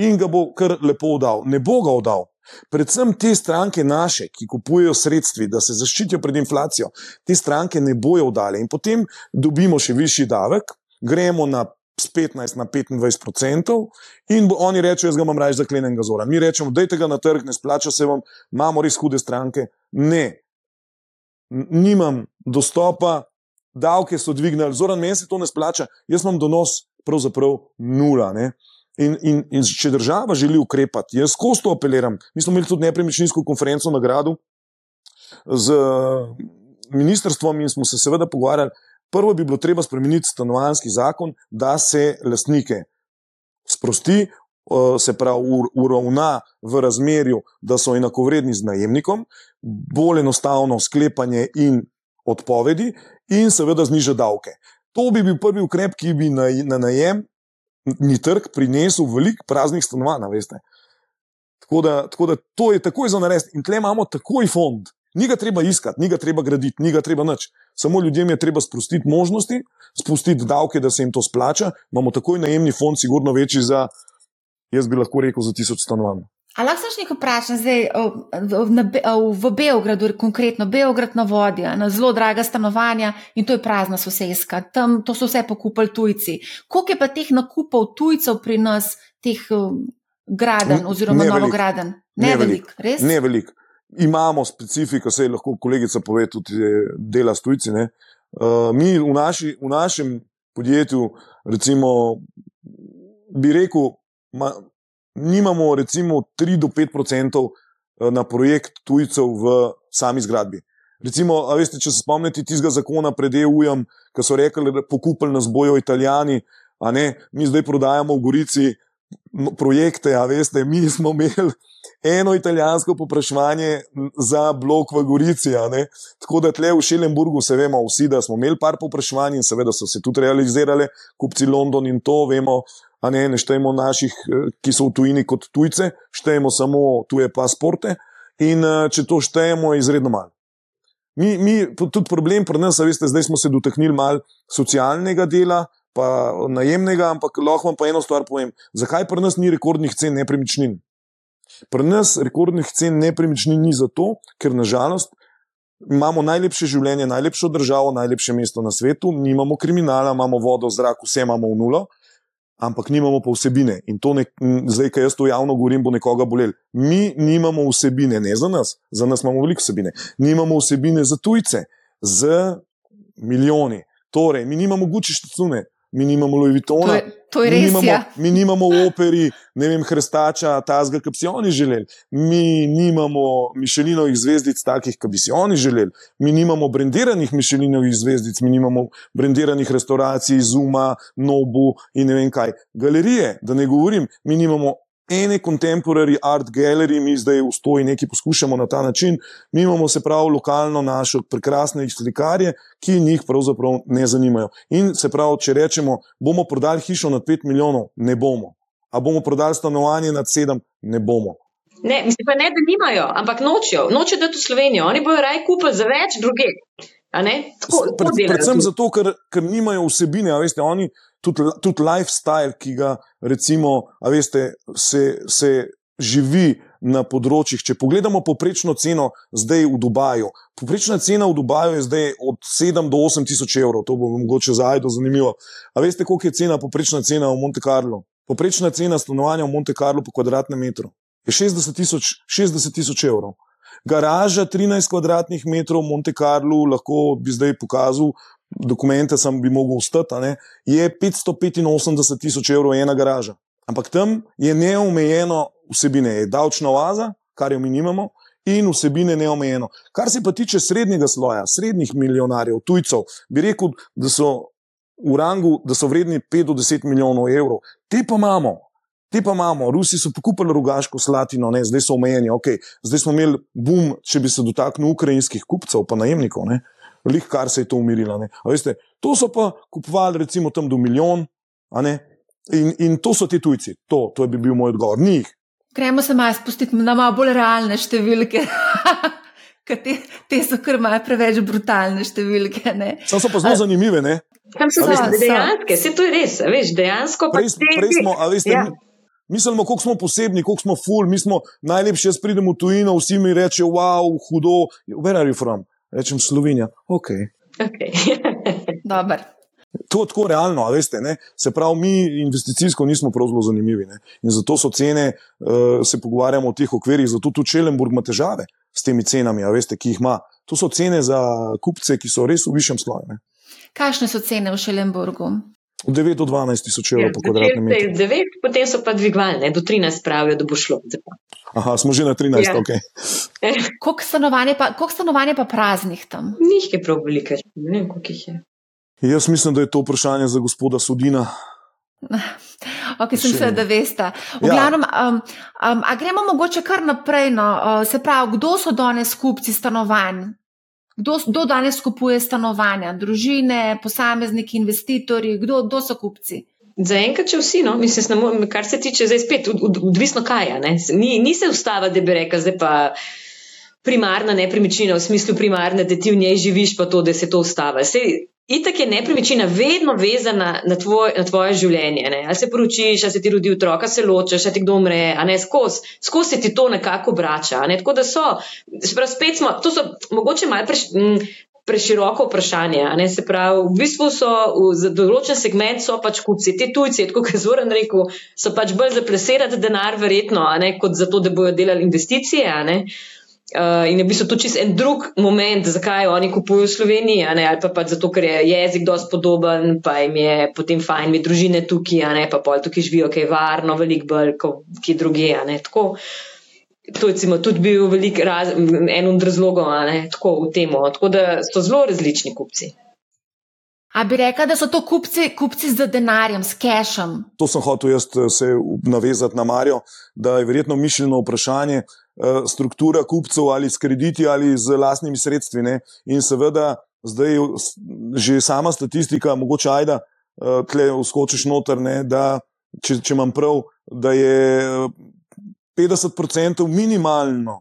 in ga bo kar lepo oddal? Ne bo ga oddal. Predvsem te stranke naše, ki kupujejo sredstva, da se zaščitijo pred inflacijo, te stranke ne bojo vdale in potem dobimo še višji davek, gremo na 15 na 25 odstotkov in oni rečejo, jaz ga imam raje zaklenjenega zora. Mi rečemo, dajte ga na trg, ne splača se vam, imamo res hude stranke. Ne, nimam dostopa, davke so dvignili, zoran meni se to ne splača, jaz imam donos pravzaprav nula. Ne? In, in, in če država želi ukrepati, jaz skozi to apeliram. Mi smo imeli tudi nepremičninsko konferenco na gradu z ministrstvom in smo se seveda pogovarjali. Prvo bi bilo treba spremeniti stanovanski zakon, da se lastnike sprosti, se pravi, uravna v razmerju, da so enakovredni z najemnikom, bolj enostavno sklepanje in odpovedi, in seveda zniža davke. To bi bil prvi ukrep, ki bi na, na najem ni trg prinesel veliko praznih stanovanj, veste. Tako da, tako da to je takoj za narediti. In tle imamo takoj fond. Ni ga treba iskati, ni ga treba graditi, ni ga treba nič. Samo ljudem je treba spustiti možnosti, spustiti davke, da se jim to splača. Imamo takoj najemni fond, sigurno večji za, jaz bi lahko rekel, za tisoč stanovanj. Ali lahko se nekaj vprašam, zdaj v Beogradu, konkretno Beograd na vodi, na zelo draga stanovanja in to je prazna sosedska, tam to so vse pokupili tujci. Koliko je pa teh nakupov tujcev pri nas, teh graden oziroma novograden? Ne velik, res? Ne velik. Imamo specifiko, se lahko kolegica pove, tudi dela s tujci. Uh, mi v, naši, v našem podjetju, recimo, bi rekel, ma, nimamo recimo 3 do 5 odstotkov eh, na projekt tujcev v sami zgradbi. Recimo, veste, če se spomnite tistega zakona pred EU-jem, ki so rekli, da pokupili nas bojo italijani, a ne, mi zdaj prodajamo v Gorici projekte, a veste, mi smo imeli eno italijansko popraševanje za blok v Gorici. Tako da tle v Šelenburgu se vemo vsi, da smo imeli par popraševanj in seveda so se tudi realizirale, kupci London in to vemo. A ne, ne štejemo naših, eh, ki so v tujini kot tujce, štejemo samo tuje pasporte in eh, če to štejemo, je izredno malo. Mi, mi, tudi problem pri nas, veste, zdaj smo se dotaknili malo socialnega dela, pa najemnega, ampak lahko vam pa eno stvar povem. Zakaj pri nas ni rekordnih cen nepremičnin? Pri nas rekordnih cen nepremičnin ni zato, ker nažalost imamo najlepše življenje, najlepšo državo, najlepše mesto na svetu, nimamo kriminala, imamo vodo, zrak, vse imamo v nulo, ampak nimamo pa vsebine. In to, ne, zdaj, ki jaz to javno govorim, bo nekoga bolel. Mi nimamo vsebine, ne za nas, za nas imamo veliko vsebine. Nimamo vsebine za tujce, z milijoni. Torej, mi nimamo guči štacune, mi nimamo Louis Vuittona. To je, to je res. Mi nimamo, ja. mi nimamo v operi, ne vem, Hrstača, Tazga, ki bi si oni želeli. Mi nimamo Mišelinovih zvezdic, takih, ki bi si oni želeli. Mi nimamo brendiranih Mišelinovih zvezdic, mi nimamo brendiranih restauracij, Zuma, Nobu in ne vem kaj. Galerije, da ne govorim, mi nimamo ene contemporary art gallery, mi zdaj v stoji nekaj poskušamo na ta način. Mi imamo se pravi lokalno našo prekrasne slikarje, ki njih pravzaprav ne zanimajo. In se pravi, če rečemo, bomo prodali hišo na 5 milijonov, ne bomo. A bomo prodali stanovanje na 7, ne bomo. Ne, mislim pa ne, da nimajo, ampak nočijo, nočijo dati v Slovenijo. Oni bojo raj kupili za več druge. Tako, tako Pred, predvsem zato, ker, ker nimajo vsebine, veste, oni tudi, tudi lifestyle, ki ga recimo, veste, se, se živi na področjih. Če pogledamo poprečno ceno zdaj v Dubaju, poprečna cena v Dubaju je zdaj od 7 do 8 tisoč evrov, to bo mogoče za Ajdo zanimivo. A veste, koliko je cena, poprečna cena v Monte Carlo? Poprečna cena stanovanja v Monte Carlo po kvadratnem metru je 60 tisoč 60 tisoč evrov. Garaža 13 kvadratnih metrov v Monte Carlo, lahko bi zdaj pokazal, dokumente sem bi mogel ustati, je 585 tisoč evrov ena garaža. Ampak tam je neomejeno vsebine, je davčna oaza, kar jo mi nimamo, in vsebine neomejeno. Kar se pa tiče srednjega sloja, srednjih milijonarjev, tujcev, bi rekel, da so v rangu, da so vredni 5 do 10 milijonov evrov. Te pa imamo. Te pa imamo, Rusi so pokupili rogaško slatino, ne, zdaj so omejeni. Okay. Zdaj smo imeli boom, če bi se dotaknil ukrajinskih kupcev, pa najemnikov, ne, lih kar se je to umirilo. Veste, to so pa kupovali recimo tam do milijon, a ne, in, in to so ti tujci, to, to bi bil moj odgovor. Ni jih. Gremo se malo spustiti na malo bolj realne številke. Ker te, te so kar malo preveč brutalne številke. Ne? Sam so pa zelo zanimive. Ne? Tam so A veste- dejansko, vse to je res, veš, dejansko pa Prej, prej smo, a veste, ja. mislimo, koliko smo posebni, koliko smo ful, mi smo najlepši, jaz pridem v tujino, vsi mi rečejo, wow, hudo, where are you from? Rečem Slovenija, ok. Okay. Dober. To je tako realno, a veste, ne? se pravi, mi investicijsko nismo prav zelo zanimivi. Ne? In zato so cene, uh, se pogovarjamo o teh okvirih, zato tudi Čelenburg ima težave s temi cenami, veste, ki jih ima. To so cene za kupce, ki so res v višjem sloju. ne. Kakšne so cene v Šelenburgu? Od 9 do 12 tisoč evrov Ja, po kvadratnem metru. z 9, potem so pa dvigovali, ne, do 13 pravijo, da bo šlo. Aha, smo že na 13, Ja. ok. Koliko stanovanj je pa, koliko stanovanj je pa praznih tam? Ni jih je prav veliko, ne vem, koliko jih je. Jaz mislim, da je to vprašanje za gospoda Sudina. Ok, sem se, da veste. V Ja. glavnem, um, um, a gremo mogoče kar naprej. No, uh, se pravi, kdo so danes kupci stanovanj? Kdo, kdo danes kupuje stanovanja? Družine, posamezniki, investitorji, kdo, kdo so kupci? Zaenkrat, če vsi, no, mislim, morem, kar se tiče zdaj spet, od- od- odvisno kaj je. ne. Ni, ni se ustava, da bi rekel, zdaj pa primarna nepremičnina, v smislu primarne, da ti v njej živiš, pa to, da se to ustava. Sej, Itak je nepremičnina vedno vezana na, tvoj, na tvoje življenje. Ne? Ali se poročiš, ali se ti rodi otrok, ali se ločiš, ali ti kdo umre, a ne skozi skos se ti to nekako vrača. a Ne? Tako da so, se pravi, spet smo, to so mogoče malo preš, m, preširoko vprašanje. Se pravi, v bistvu so v, za določen segment so pač kupci, ti tujci, kot je Zoran rekel, so pač bolj za plesirati denar, verjetno, kot za to, da bojo delali investicije. ne. Uh, in je v bistvu to čist en drug moment, zakaj oni kupujejo v Sloveniji, ne, ali pa pač zato, ker je jezik dosti podoben, pa jim je potem fajn, mi družine tukaj, ne, pa pol tukaj živijo, ki je varno, veliko bolj kot kje druge, ne, tako. To je tudi bil velik raz, en od razlogov, ne, tako v temo, tako da so zelo različni kupci. A bi rekel, da so to kupci, kupci z denarjem, s cashom? To sem hotel jaz eh, se navezati na Marijo, da je verjetno mišljeno vprašanje uh, struktura kupcev ali s krediti ali z lastnimi sredstvi. Ne? In seveda, zdaj že sama statistika, mogoče ajda, uh, tle vskočiš noter, ne, da če, če imam prav, da je 50% minimalno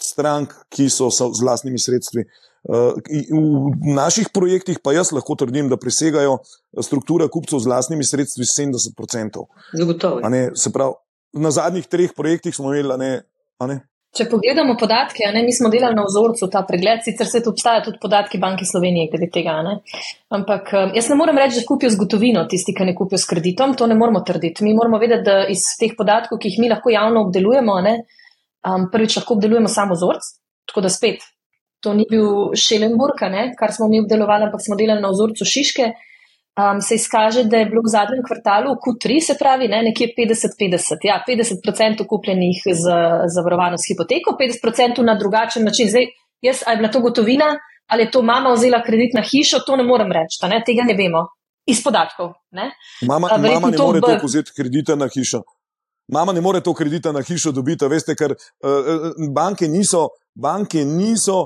strank, ki so z lastnimi sredstvi. Uh, v naših projektih pa jaz lahko trdim, da presegajo struktura kupcev z vlastnimi sredstvi 70%. Zagotovo. Se pravi, na zadnjih treh projektih smo imeli, a ne? Če pogledamo podatke, ne, mi smo delali na vzorcu ta pregled, sicer se tu obstajajo tudi podatki Banke Slovenije glede tega. Ne. Ampak um, jaz ne morem reči, da kupijo z gotovino tisti, ki ne kupijo s kreditom, to ne moramo trditi. Mi moramo vedeti, da iz teh podatkov, ki jih mi lahko javno obdelujemo, ne, um, prvič lahko obdelujemo samo vzorc, tako da spet. To ni bil Šelenburg, kar smo mi obdelovali, ampak smo delali na vzorcu Šiške um, se izkaže, da je bilo v zadnjem kvartalu Q3, se pravi, ne, nekje 50-50. Ja, 50% kupljenih z zavarovano s hipoteko, 50% na drugačen način. Zdaj, jaz, ali je bila to gotovina, ali je to mama vzela kredit na hišo, to ne morem reči, ne, tega ne vemo. Iz podatkov. Ne. Mama, mama ne more to vzeti kredita na hišo. Mama ne more to kredita na hišo dobiti, veste, ker uh, banke niso, banke niso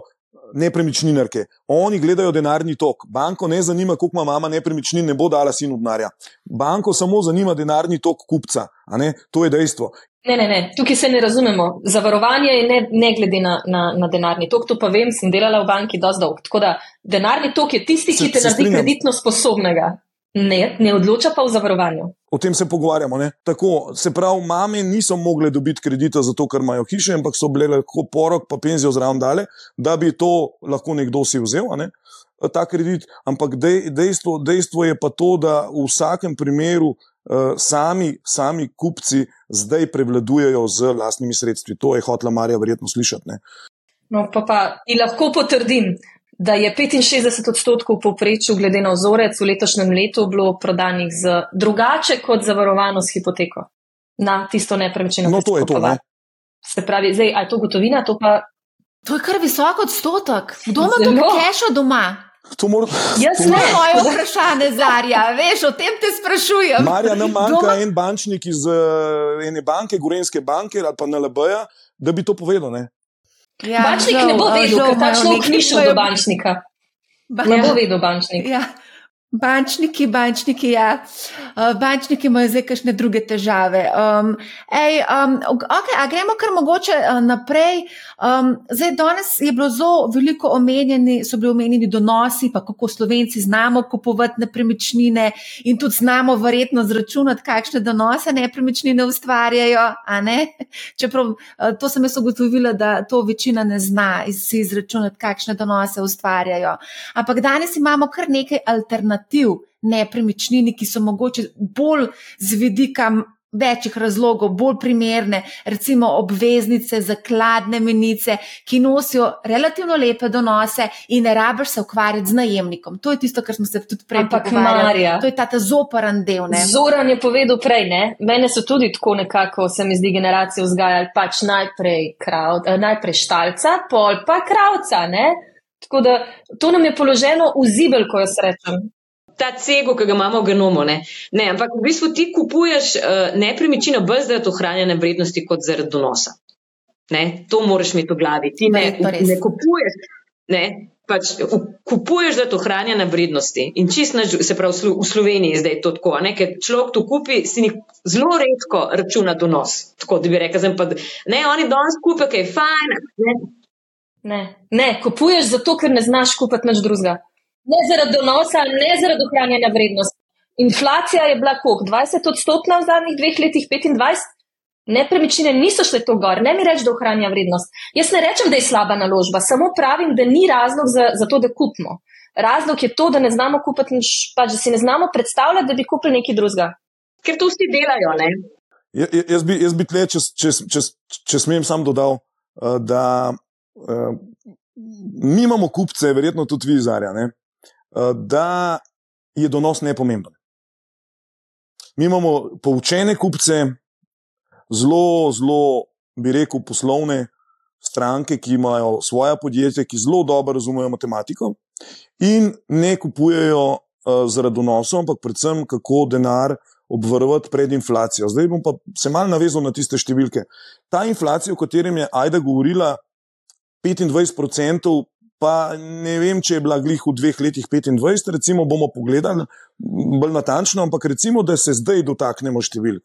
nepremičninarke. Oni gledajo denarni tok. Banko ne zanima, koliko ima mama nepremičnin, ne bo dala sinu denarja. Banko samo zanima denarni tok kupca. To je dejstvo. Ne, ne, ne, tukaj se ne razumemo. Zavarovanje je ne, ne glede na, na, na denarni tok. To pa vem, sem delala v banki dosti dolgo. Tako da denarni tok je tisti, ki se, te naredi kreditno sposobnega. Ne, ne odloča pa v zavarovanju. O tem se pogovarjamo. Ne? Tako, se pravi, mame niso mogle dobiti kredita zato, ker imajo hiše, ampak so bile lahko porok, pa penzijo zraven dale, da bi to lahko nekdo si vzel, ne? ta kredit. Ampak dej, dejstvo, dejstvo je pa to, da v vsakem primeru uh, sami, sami kupci zdaj prevladujejo z lastnimi sredstvi. To je hotla Marija verjetno slišati. Ne? No, pa pa in lahko potrdim da je 65 odstotkov povprečju, glede na vzorec, v letošnjem letu bilo prodanih z drugače kot zavarovano s hipoteko na tisto nepremičnino. No, to je to. Ne? Se pravi, zdaj, je to gotovina, to pa. To je kar visok odstotek. Kdo ima to kešo doma? To mora... Jaz ne vem, moje vprašanje, Zarja. Veš, o tem te sprašujem. Marja, nam manjka Doma... en bančnik iz uh, ene banke, Gorenske banke ali pa NLB-ja, da bi to povedal. Ne? Ja, bančnik žal, ne bo vedel, ker ta človek ni šel do bančnika. Ba ne bo vedel bančnik. Ja. Bančniki, bančniki, ja. Uh, bančniki imajo zdaj kakšne druge težave. Um, ej, um, okay, a gremo kar mogoče uh, naprej. Um, zdaj, danes je bilo zelo veliko omenjeni, so bili omenjeni donosi, pa kako slovenci znamo kupovati nepremičnine in tudi znamo verjetno zračunati, kakšne donose nepremičnine ustvarjajo. Ne? Čeprav uh, to sem jaz ugotovila, da to večina ne zna si izračunati, kakšne donose ustvarjajo. Ampak danes imamo kar nekaj alternativ alternativ nepremičnini, ki so mogoče bolj z vidika večjih razlogov, bolj primerne, recimo obveznice, zakladne menice, ki nosijo relativno lepe donose in ne rabiš se ukvarjati z najemnikom. To je tisto, kar smo se tudi prej pogovarjali. To je ta, ta zoparan del. Ne? Zoran je povedal prej, ne? mene so tudi tako nekako, se mi zdi, generacije vzgajali pač najprej, krav, eh, najprej štalca, pol pa kravca. Ne? Tako da to nam je položeno v zibel, ko jaz rečem ta cego, ki ga imamo v genomu. Ne? Ne, ampak v bistvu ti kupuješ uh, nepremičnino brez zaradi ohranjanja vrednosti, kot zaradi donosa. Ne? To moraš imeti v glavi. Ti ne, ne, ne kupuješ. Ne? Pač kupuješ za to hranjene vrednosti. In čisto, se pravi, v Sloveniji zdaj to tako, ne? ker človek to kupi, si jih zelo redko računa donos. Tako da bi rekel, pa, ne, oni danes kupijo, kaj je fajn. Ne? Ne. ne, kupuješ zato, ker ne znaš kupiti nič drugega. Ne zaradi donosa, ne zaradi ohranjanja vrednosti. Inflacija je bila koliko? 20 odstotna v zadnjih dveh letih, 25? Nepremičnine niso šle to gor, ne mi reči, da ohranja vrednost. Jaz ne rečem, da je slaba naložba, samo pravim, da ni razlog za, za to, da kupimo. Razlog je to, da ne znamo kupiti, pač, da si ne znamo predstavljati, da bi kupili nekaj drugega. Ker to vsi delajo. Ja, ja, jaz bi, jaz bi tle, če, če, če, če smem sam dodal, eh, da uh, mi imamo kupce, verjetno tudi vi, Zarja. Eh, da je donos nepomemben. Mi imamo poučene kupce, zelo, zelo, bi rekel, poslovne stranke, ki imajo svoje podjetje, ki zelo dobro razumejo matematiko In ne kupujejo uh, zaradi donosov, ampak predvsem kako denar obvarovati pred inflacijo. Zdaj bom pa se mal navezal na tiste številke. Ta inflacija, o katerem je Aida govorila, 25%, pa ne vem, če je bila glih v dveh letih 25, recimo bomo pogledali bolj natančno, ampak recimo, da se zdaj dotaknemo številk.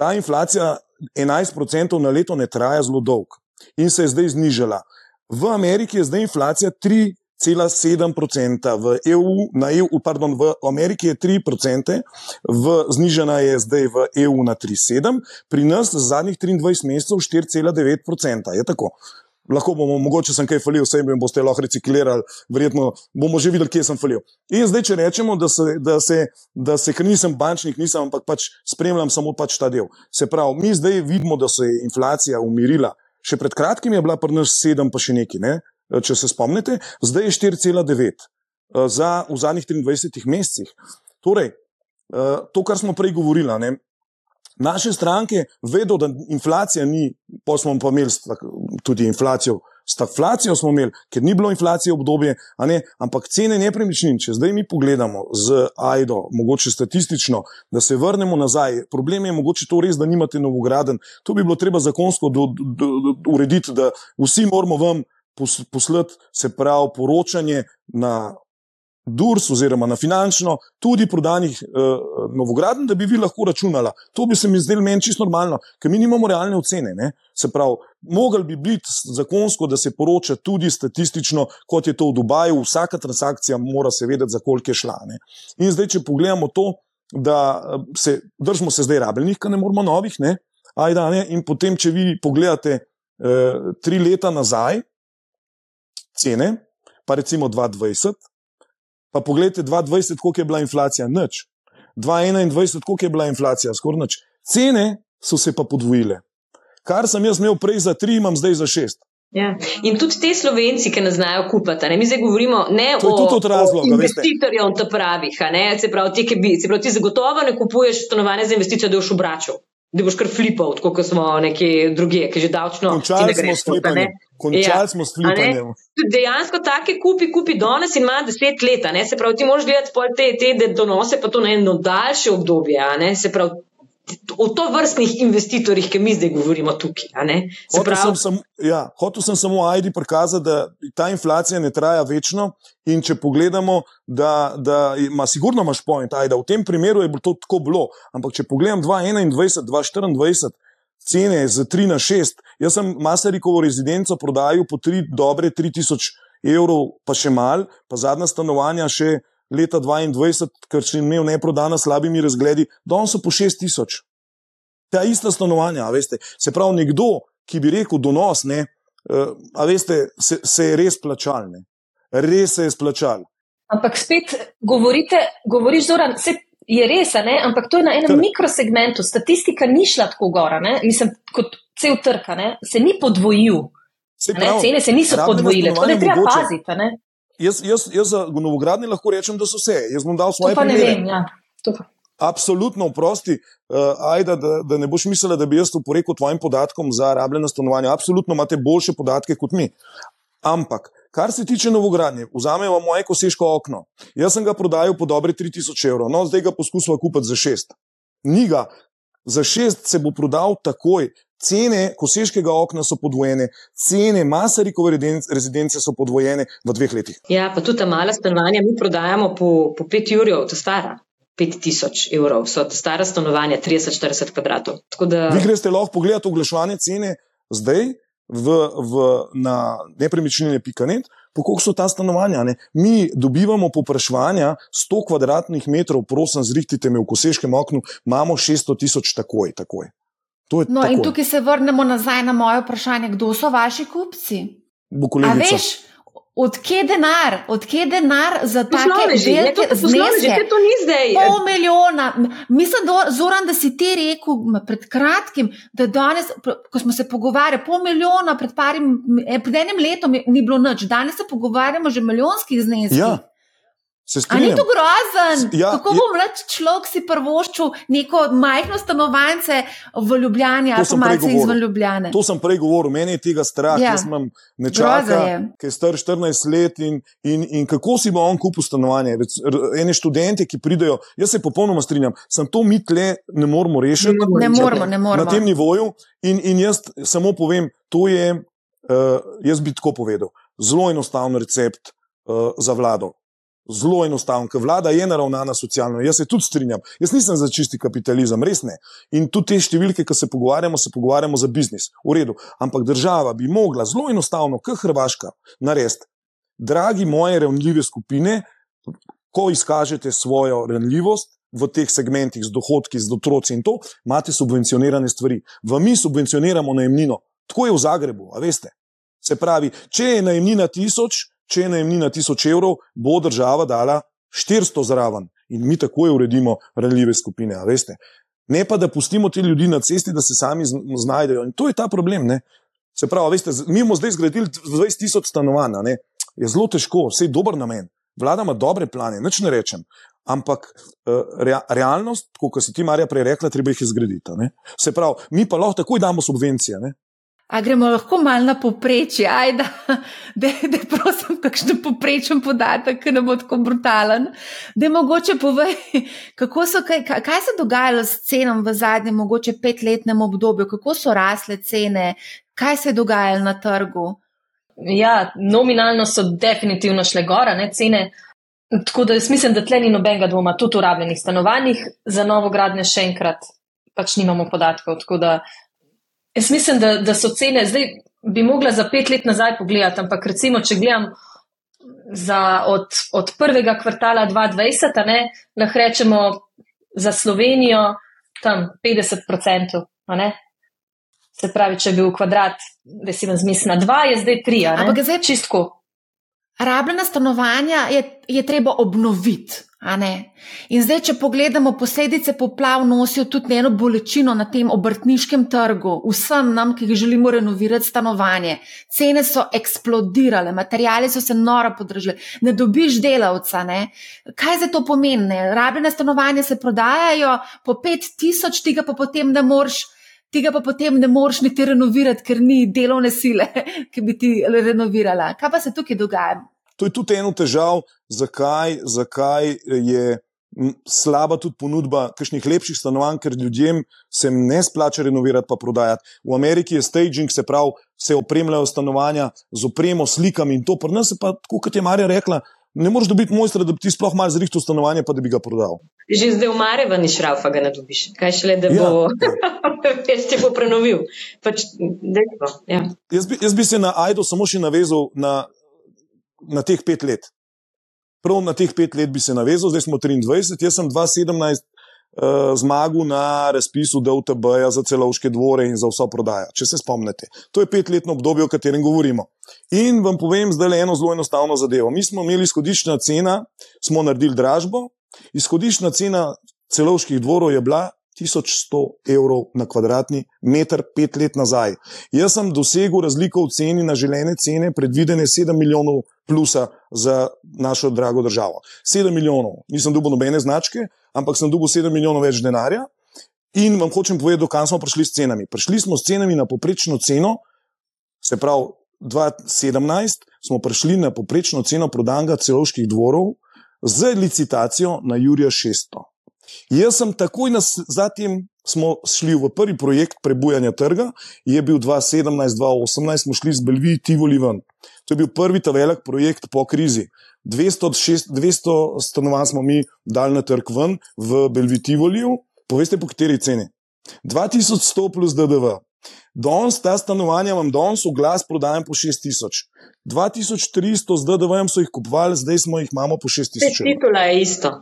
Ta inflacija 11% na leto ne traja zelo dolg in se je zdaj znižala. V Ameriki je zdaj inflacija 3,7%, v, EU, EU, pardon, v Ameriki je 3%, v, znižena je zdaj v EU na 3,7%, pri nas za zadnjih 23 mesecev 4,9%. Je tako. Lahko bomo, mogoče sem kaj falil, vse jim boste lahko reciklirali, verjetno bomo že videli, kje sem falil. In zdaj, če rečemo, da se, da se, da se ker nisem bančnik, nisem, ampak pač spremljam samo pač ta del. Se pravi, mi zdaj vidimo, da se je inflacija umirila. Še pred kratkim je bila pri nas 7, pa še nekaj, ne? če se spomnite, zdaj je 4,9 za v zadnjih 23 mesecih. Torej, to, kar smo prej govorili, Naše stranke vedo, da inflacija ni, pa smo pa imeli tudi inflacijo. Stagflacijo smo imeli, ker ni bilo inflacije obdobje, ampak cene nepremičnin, če zdaj mi pogledamo z AIDO, mogoče statistično, da se vrnemo nazaj. Problem je mogoče to res, da nimate novograden. To bi bilo treba zakonsko do, do, do, urediti, da vsi moramo vam poslati, se pravi, poročanje na DURS oziroma na finančno, tudi prodanih eh, novograden, da bi vi lahko računala. To bi se mi zdelo meni čisto normalno, ker mi nimamo realne ocene. Ne? Se pravi, mogel bi biti zakonsko, da se poroča tudi statistično, kot je to v Dubaju, vsaka transakcija mora se vedeti, za koliko je šla. Ne? In zdaj, če pogledamo to, da eh, se držimo se zdaj rabljenih, ker ne moramo novih, ne? Ajda, ne? in potem, če vi pogledate uh, tri leta nazaj, cene, pa recimo 2020. Pa pogledajte, 2020, koliko je bila inflacija, nič. 2021, koliko je bila inflacija, skoraj nič. Cene so se pa podvojile. Kar sem jaz imel prej za tri, imam zdaj za šest. Ja. In tudi te slovenci, ki nas znajo kupiti, mi zdaj govorimo ne o, razloga, o investitorjih, on to pravih. Se pravi, ti, ki bi, se pravi, ti zagotovo ne kupuješ stanovanja za investicijo, da boš obračal da boš kar flipal, kot smo neki drugi, ki že davčno. Končali smo s flipanjem. Končali ja. smo s flipanjem. Dejansko take kupi, kupi danes in ima deset let. Se pravi, ti moraš gledati te, te donose, pa to na eno daljše obdobje. Se pravi, o to vrstnih investitorjih, ki mi zdaj govorimo tukaj. Hotel, prav... sem sam, ja, hotel sem samo Aidi prikazati, da ta inflacija ne traja večno. In če pogledamo, da, da ima sigurno imaš point, Aida, v tem primeru je bilo to tako bilo. Ampak če pogledam 2021, 2024. Cene z 3 na 6. Jaz sem Maserikovo rezidenco prodajal po 3, dobre 3000 evrov, pa še mal, pa zadnja stanovanja še leta 2022, ker sem imel neprodana slabimi razgledi, danes so po 6000. Ta ista stanovanja, veste, se pravi, nekdo, ki bi rekel donos, ne, uh, a veste, se, se je res plačal, ne. res se je splačal. Ampak spet govorite, govoriš, Zoran, se je res, ne? ampak to je na enem Tr. mikrosegmentu. Statistika ni šla tako gora, ne? mislim, kot cel trg, se ni podvojil. Se pravi, cene se niso podvojile, tako da treba paziti. Jaz, jaz, jaz za novogradnje lahko rečem, da so vse. Jaz bom dal svoje primere. Ja. Absolutno, prosti, uh, eh, ajda, da, da ne boš mislila, da bi jaz to porekel tvojim podatkom za rabljeno stanovanje. Absolutno imate boljše podatke kot mi. Ampak, kar se tiče novogradnje, vzamemo moje koseško okno. Jaz sem ga prodajal po dobri 3000 evrov, no zdaj ga poskusimo kupiti za 6. Ni ga. Za 6 se bo prodal takoj, Cene koseškega okna so podvojene, cene Masarikove rezidence so podvojene v dveh letih. Ja, pa tudi ta mala stanovanja mi prodajamo po, po 5 jurjev, to stara. 5000 evrov so ta stara stanovanja, 30-40 kvadratov. Da... Vi greste lahko pogledati oglaševanje cene zdaj v, v, na nepremičnine.net, po koliko so ta stanovanja. Ne? Mi dobivamo popraševanja 100 kvadratnih metrov, prosim, zrihtite me v koseškem oknu, imamo 600 tisoč takoj. takoj. No, tako. in tukaj se vrnemo nazaj na moje vprašanje, kdo so vaši kupci? Veš, odkje je denar, odkje je denar za take velike zneske? To ni zdaj. Pol milijona. Mislim, da, Zoran, da si ti rekel pred kratkim, da danes, ko smo se pogovarjali, pol milijona pred, parim, eh, pred enim letom ni bilo nič, danes se pogovarjamo že milijonskih zneskih. Ja. A ni to grozen? Ja, Kako bo mlad človek si prvoščil neko majhno stanovanje v Ljubljani ali pa malce izven Ljubljane? To sem prej govoril, meni je tega strah. Ja. Jaz imam nečaka, ki je star 14 let in, in, in kako si bo on kupil stanovanje. Ene študente, ki pridejo, jaz se popolnoma strinjam, sem to mi tle ne moramo rešiti. Ne moramo, ne moramo. Na tem nivoju in, in jaz samo povem, to je, uh, jaz bi tako povedal, zelo enostaven recept uh, za vlado zelo enostaven, ker vlada je naravnana socialno. Jaz se tudi strinjam, jaz nisem za čisti kapitalizem, res ne. In tudi te številke, ki se pogovarjamo, se pogovarjamo za biznis, v redu. Ampak država bi mogla zelo enostavno, kot Hrvaška, narediti, dragi moje revnljive skupine, ko izkažete svojo revnljivost. V teh segmentih, z dohodki, z otroci in to, imate subvencionirane stvari. V mi subvencioniramo najemnino. Tako je v Zagrebu, a veste. Se pravi, če je najemnina tisoč, če je najemnina 1000 evrov, bo država dala 400 zraven in mi takoj uredimo ranljive skupine. Ne pa, da pustimo te ljudi na cesti, da se sami znajdejo. In to je ta problem. Ne? Se pravi, veste, mi smo zdaj zgradili 20 tisoč stanovanj, je zelo težko, vse je dober namen. Vlada ima dobre plane, nič ne rečem. Ampak uh, realnost, kot si ti, Marja, prej rekla, treba jih izgraditi. Se pravi, mi pa lahko takoj damo subvencije. Ne? A gremo lahko malo na poprečje, ajde, da je prosim, kakšen poprečen podatek, ki ne bo tako brutalen. Da mogoče povedati, kaj, kaj se je dogajalo s cenom v zadnjem, mogoče petletnem obdobju, kako so rasle cene, kaj se je dogajalo na trgu. Ja, nominalno so definitivno šle gora, ne cene. Tako da jaz mislim, da tle ni nobenega dvoma, tudi v rabljenih stanovanjih, za novo gradnje še enkrat pač nimamo podatkov. Jaz mislim, da, da so cene, zdaj bi mogla za pet let nazaj pogledati, ampak recimo, če gledam za od, od prvega kvartala 2020, ne, lahko rečemo za Slovenijo tam 50%. Se pravi, če bi bil kvadrat, da si vam zmisla dva, je zdaj tri. Ampak zdaj čistko. Rabljena stanovanja je, je treba obnoviti. In zdaj, če pogledamo, posledice poplav nosijo tudi eno bolečino na tem obrtniškem trgu, vsem nam, ki želimo renovirati stanovanje. Cene so eksplodirale, materijali so se noro podražili, ne dobiš delavca. Ne? Kaj za to pomeni? Rabljene stanovanja se prodajajo po 5000, tega pa potem ne moreš. Tega pa potem ne moreš niti renovirati, ker ni delovne sile, ki bi ti renovirala. Kaj pa se tukaj dogaja? To je tudi eno težav, zakaj, zakaj je slaba tudi ponudba kakšnih lepših stanovanj, ker ljudem se ne splača renovirati, pa prodajati. V Ameriki je staging, se pravi, se opremljajo stanovanja z opremo, slikami in to. Pri nas pa, kot je Marija rekla, ne moreš dobiti mojstra, da bi ti sploh malo zrihtel stanovanje, pa da bi ga prodal. Že zdaj v Marevu ni šrafa, ga ne dobiš. Kaj šele, da ja. bo več ti bo prenovil. Pač, ja. jaz, bi, jaz bi se na Aido samo še navezal na na teh pet let. Prav na teh pet let bi se navezal, zdaj smo 23, jaz sem 2017 uh, eh, zmagal na razpisu DLTB-ja za celovške dvore in za vso prodajo, če se spomnite. To je petletno obdobje, o katerem govorimo. In vam povem zdaj le eno zelo enostavno zadevo. Mi smo imeli izhodiščna cena, smo naredili dražbo, izhodiščna cena celovških dvorov je bila 1100 evrov na kvadratni meter pet let nazaj. Jaz sem dosegel razliko v ceni na želene cene, predvidene 7 milijonov plusa za našo drago državo. 7 milijonov, nisem dobil nobene značke, ampak sem dobil 7 milijonov več denarja. In vam hočem povedati, dokaj smo prišli s cenami. Prišli smo s cenami na poprečno ceno, se pravi 2017 smo prišli na poprečno ceno prodanga celovških dvorov z licitacijo na Jurija 600. Jaz sem takoj zatem smo šli v prvi projekt prebujanja trga, je bil 2017-2018, smo šli z Belviji Tivoli ven. To je bil prvi ta velik projekt po krizi. 200, 6, 200 stanovanj smo mi dali na trg ven v Belviji Tivoliju, poveste po kateri ceni. 2100 plus DDV. Danes ta stanovanja imam danes v glas prodajam po 6000. 2300 z DDV-jem so jih kupovali, zdaj smo jih imamo po 6000. Titula je isto.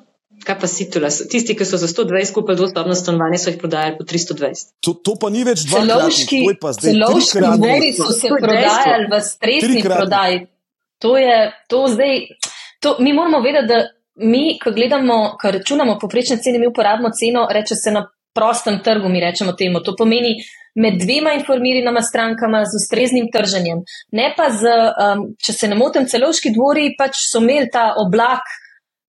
Kaj pa si tula? Tisti, ki so za 120 kupili dvostopno stanovanje, so jih prodajali po 320. To, to pa ni več dva celovški, celovški dvori so se prodajali v stresni prodaji. To je, to zdaj, to, mi moramo vedeti, da mi, ko gledamo, ko računamo poprečne cene, mi uporabimo ceno, reče se na prostem trgu, mi rečemo temu. To pomeni med dvema informiranima strankama z ustreznim trženjem. Ne pa z, um, če se ne motim, celovški dvori pač so imeli ta oblak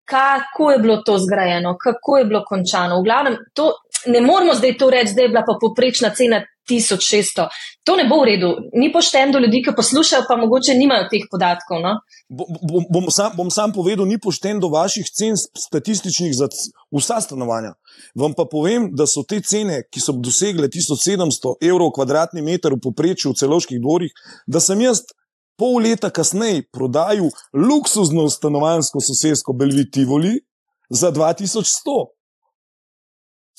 kako je bilo to zgrajeno, kako je bilo končano. V glavnem, to, ne moramo zdaj to reči, da je bila pa poprečna cena 1600. To ne bo v redu. Ni pošteno do ljudi, ki poslušajo, pa mogoče nimajo teh podatkov. No? Bom, bom, sam, bom sam povedal, ni pošteno do vaših cen statističnih za vsa stanovanja. Vam pa povem, da so te cene, ki so dosegle 1700 evrov kvadratni meter v poprečju v celoških dvorih, da sem jaz pol leta kasneje prodajal luksuzno stanovansko sosedsko Belvitivoli za 2100.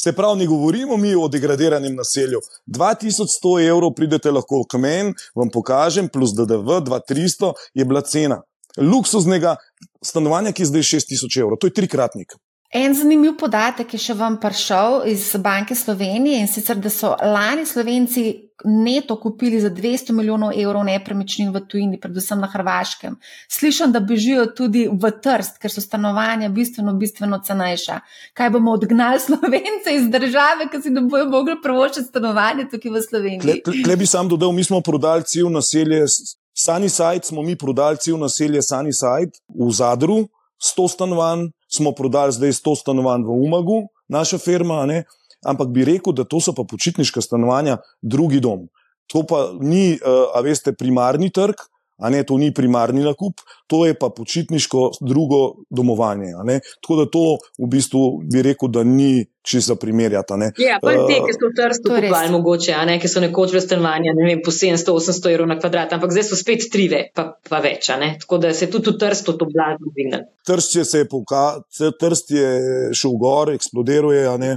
Se pravi, ne govorimo mi o degradiranem naselju. 2100 evrov pridete lahko k meni, vam pokažem, plus DDV, 2300 je bila cena luksuznega stanovanja, ki je zdaj 6000 evrov. To je trikratnik. En zanimiv podatek je še vam prišel iz Banke Slovenije in sicer, da so lani Slovenci neto kupili za 200 milijonov evrov nepremičnin v tujini, predvsem na Hrvaškem. Slišim, da bežijo tudi v Trst, ker so stanovanja bistveno, bistveno cenejša. Kaj bomo odgnali Slovence iz države, ki si ne bojo mogli prvočiti stanovanje tukaj v Sloveniji? Tle bi sam dodal, mi smo prodali cel naselje. Sunnyside smo mi prodali cel naselje Sunnyside v Zadru, 100 stanovanj, smo prodali zdaj 100 stanovanj v Umagu, naša firma, ne? Ampak bi rekel, da to so pa počitniška stanovanja, drugi dom. To pa ni, uh, a veste, primarni trg, a ne to ni primarni nakup, to je pa počitniško drugo domovanje. Tako da to v bistvu bi rekel, da ni čisto za primerjati. Ja, pa te, ki so v trstu kupovali, mogoče, a ne, ki so nekoč v stanovanju, ne vem, po 700-800 evrov na kvadrat, ampak zdaj so spet trive, pa, pa več, a ne. Tako da se je tudi v trstu to blazno dvignilo. Trst je se je pokazal, trst je šel gor, eksplodiruje, a ne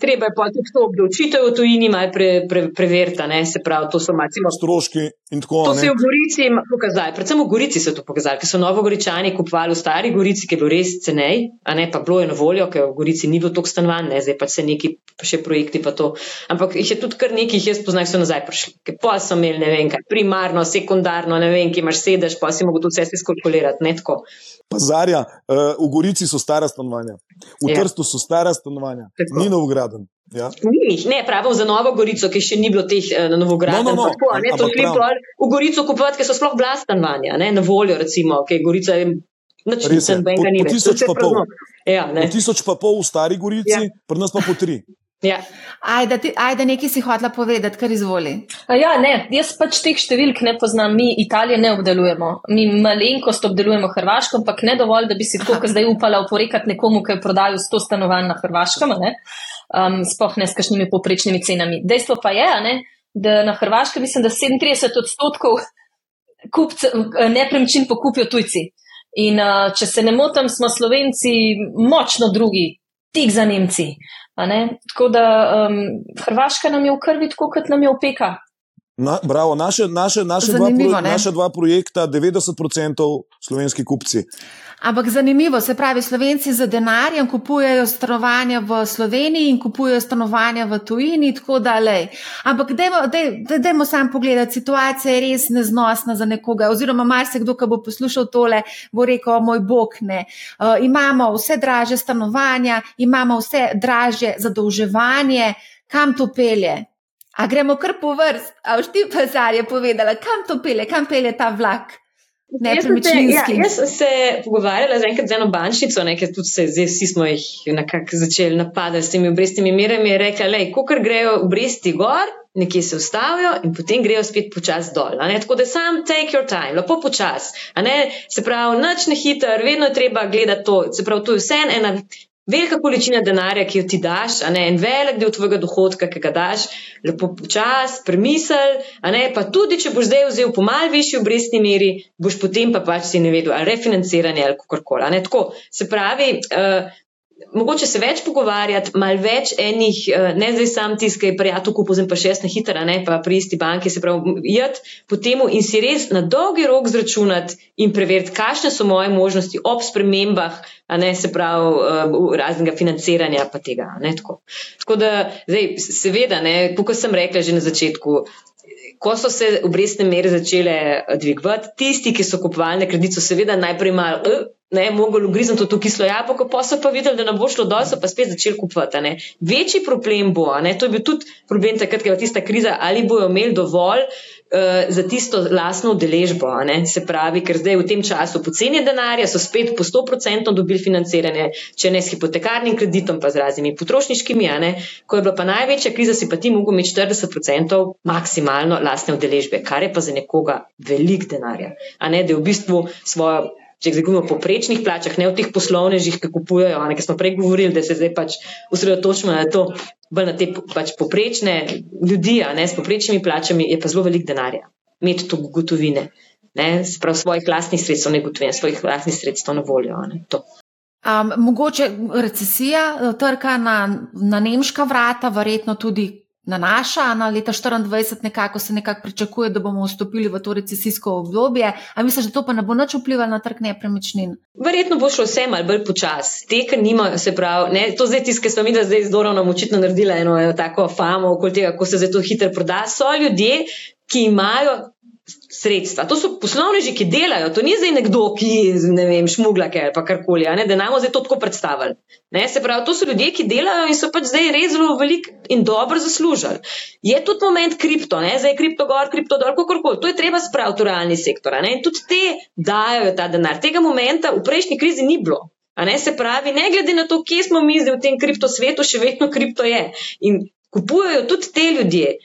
treba je pa tudi to obdavčitev v tujini malo pre, pre, preveriti, se pravi, to so malo stroški in tako naprej. To se je v Gorici pokazalo, predvsem v Gorici so to pokazali, ker so novogoričani kupovali v stari Gorici, ki je bil res cenej, a ne pa bilo je na voljo, ker v Gorici ni bilo toliko stanovanj, ne zdaj pa se neki še projekti pa to. Ampak jih je tudi kar nekaj, jaz poznam, so nazaj prišli, ker pa so imeli ne vem kaj, primarno, sekundarno, ne vem, ki imaš sedež, pa si mogo tudi vse skalkulirati, ne tako. Pazarja, uh, v Gorici so stara stanovanja, v ja. Trstu so stara stanovanja, tako. ni Novograd. Ja. Ni, ne, pravim za Novo Gorico, ki še ni bilo teh uh, na Novogradu. No, no, no. Tako, ne, to je bilo v Gorico kupovati, ker so sploh bila stanovanja, ne, na voljo, recimo, ki je Gorica. Način, po, po tisoč pa pol. Ja, po tisoč pa pol v Stari Gorici, ja. pri nas pa po tri. Ja. Ajde, ti, ajde, nekaj si hotela povedati, kar izvoli. Ja, ne, jaz pač teh številk ne poznam, mi Italije ne obdelujemo. Mi malenkost obdelujemo Hrvaško, ampak ne dovolj, da bi si to zdaj upala oporekati nekomu, ki je prodajal 100 stanovanj na Hrvaškem, um, spoh ne s kakšnimi poprečnimi cenami. Dejstvo pa je, ne, da na Hrvaškem mislim, da 37 odstotkov nepremičnin pokupijo tujci. In uh, če se ne motim, smo Slovenci močno drugi, tik za Nemci. Tako da um, Hrvaška nam je v krvi, tako kot nam je opeka. Na, bravo, naše, naše, naše, dva, naše dva projekta, 90% slovenski kupci. Ampak zanimivo, se pravi, Slovenci za denarjem kupujejo stanovanja v Sloveniji in kupujejo stanovanja v tujini, tako da le. Ampak dajmo sam pogledati, situacija je res neznosna za nekoga. Oziroma, marsikdo, ki bo poslušal tole, bo rekel: Moj bog, ne. Uh, imamo vse draže stanovanja, imamo vse draže zadolževanje, kam to pelje? A gremo kar po vrst, a už ti pa zarje povedala, kam to pelje, kam pelje ta vlak? nepremičninski. Ja, jaz sem se pogovarjala z enkrat z eno bančnico, ker tudi se, zdaj vsi smo jih nekako začeli napadati s temi obrestnimi merami. Je rekla, da ko grejo obresti gor, nekje se ustavijo in potem grejo spet počasi dol. Tako da sam take your time, lepo počasi. Se pravi, noč ne hiter, vedno je treba gledati to. Se pravi, to je vse ena velika količina denarja, ki jo ti daš, ne, en velik del tvojega dohodka, ki ga daš, lepo počas, premisel, pa tudi, če boš zdaj vzel po mal višji obrestni meri, boš potem pa pač si ne vedel, ali refinanciranje ali kako koli. Se pravi, uh, mogoče se več pogovarjati, malo več enih, eh, ne zdaj sam tisk, ki je prijatelj kupil, zdaj pa še jaz na hitro, ne pa pri isti banki, se pravi, jad po temu in si res na dolgi rok zračunati in preveriti, kakšne so moje možnosti ob spremembah, a ne se pravi, uh, raznega financiranja pa tega. Ne, tako. tako da, zdaj, seveda, kot sem rekla že na začetku. Ko so se obrestne mere začele dvigovati, tisti, ki so kupovali kredit, so seveda najprej malo, ne, mogli ugrizniti to kislo jabolko, pa so pa videli, da ne bo šlo dol, so pa spet začeli kupovati. Večji problem bo, ne, to je bil tudi problem takrat, ko je tista kriza, ali bojo imeli dovolj uh, za tisto lastno udeležbo. Se pravi, ker zdaj v tem času poceni denarja, so spet po 100% dobili financiranje, če ne s hipotekarnim kreditom, pa z raznimi potrošniškimi. Ko je bila pa največja kriza, si pa ti mogel imeti 40% maksimalno lastne udeležbe, kar je pa za nekoga velik denarja. A ne, da je v bistvu svojo če govorimo o poprečnih plačah, ne o teh poslovnežih, ki kupujejo, ki smo prej govorili, da se zdaj pač usredotočimo na to, bolj na te pač poprečne ljudi, ne s poprečnimi plačami, je pa zelo velik denarja. Imeti to gotovine, ne sprav svojih lastnih sredstev, ne gotovine, svojih lastnih sredstev na voljo. Um, mogoče recesija trka na, na nemška vrata, verjetno tudi nanaša na leta 2024, nekako se nekako pričakuje, da bomo vstopili v to recesijsko obdobje. Ali misliš, da to pa ne bo nič vplivalo na trg nepremičnin? Verjetno bo šlo vse malce bolj počasi. Te, ki nimajo, se pravi, ne, to zdaj tiskaj smo mi, da zdaj z Doronom očitno naredila eno, eno tako famo okoli tega, kako se zdaj to hitro proda. So ljudje, ki imajo sredstva. To so poslovneži, ki delajo, to ni zdaj nekdo, ki ne vem, šmugla ali karkoli, da nam zdaj to tako predstavljali. Ne, se pravi, to so ljudje, ki delajo in so pač zdaj res zelo velik in dobro zaslužili. Je tudi moment kripto, ne, zdaj je kripto gor, kripto dol, kakorkoli. To je treba spraviti v realni sektor. In tudi te dajo ta denar. Tega momenta v prejšnji krizi ni bilo. Ne, se pravi, ne glede na to, kje smo mi zdaj v tem kripto svetu, še vedno kripto je. In kupujejo tudi te ljudje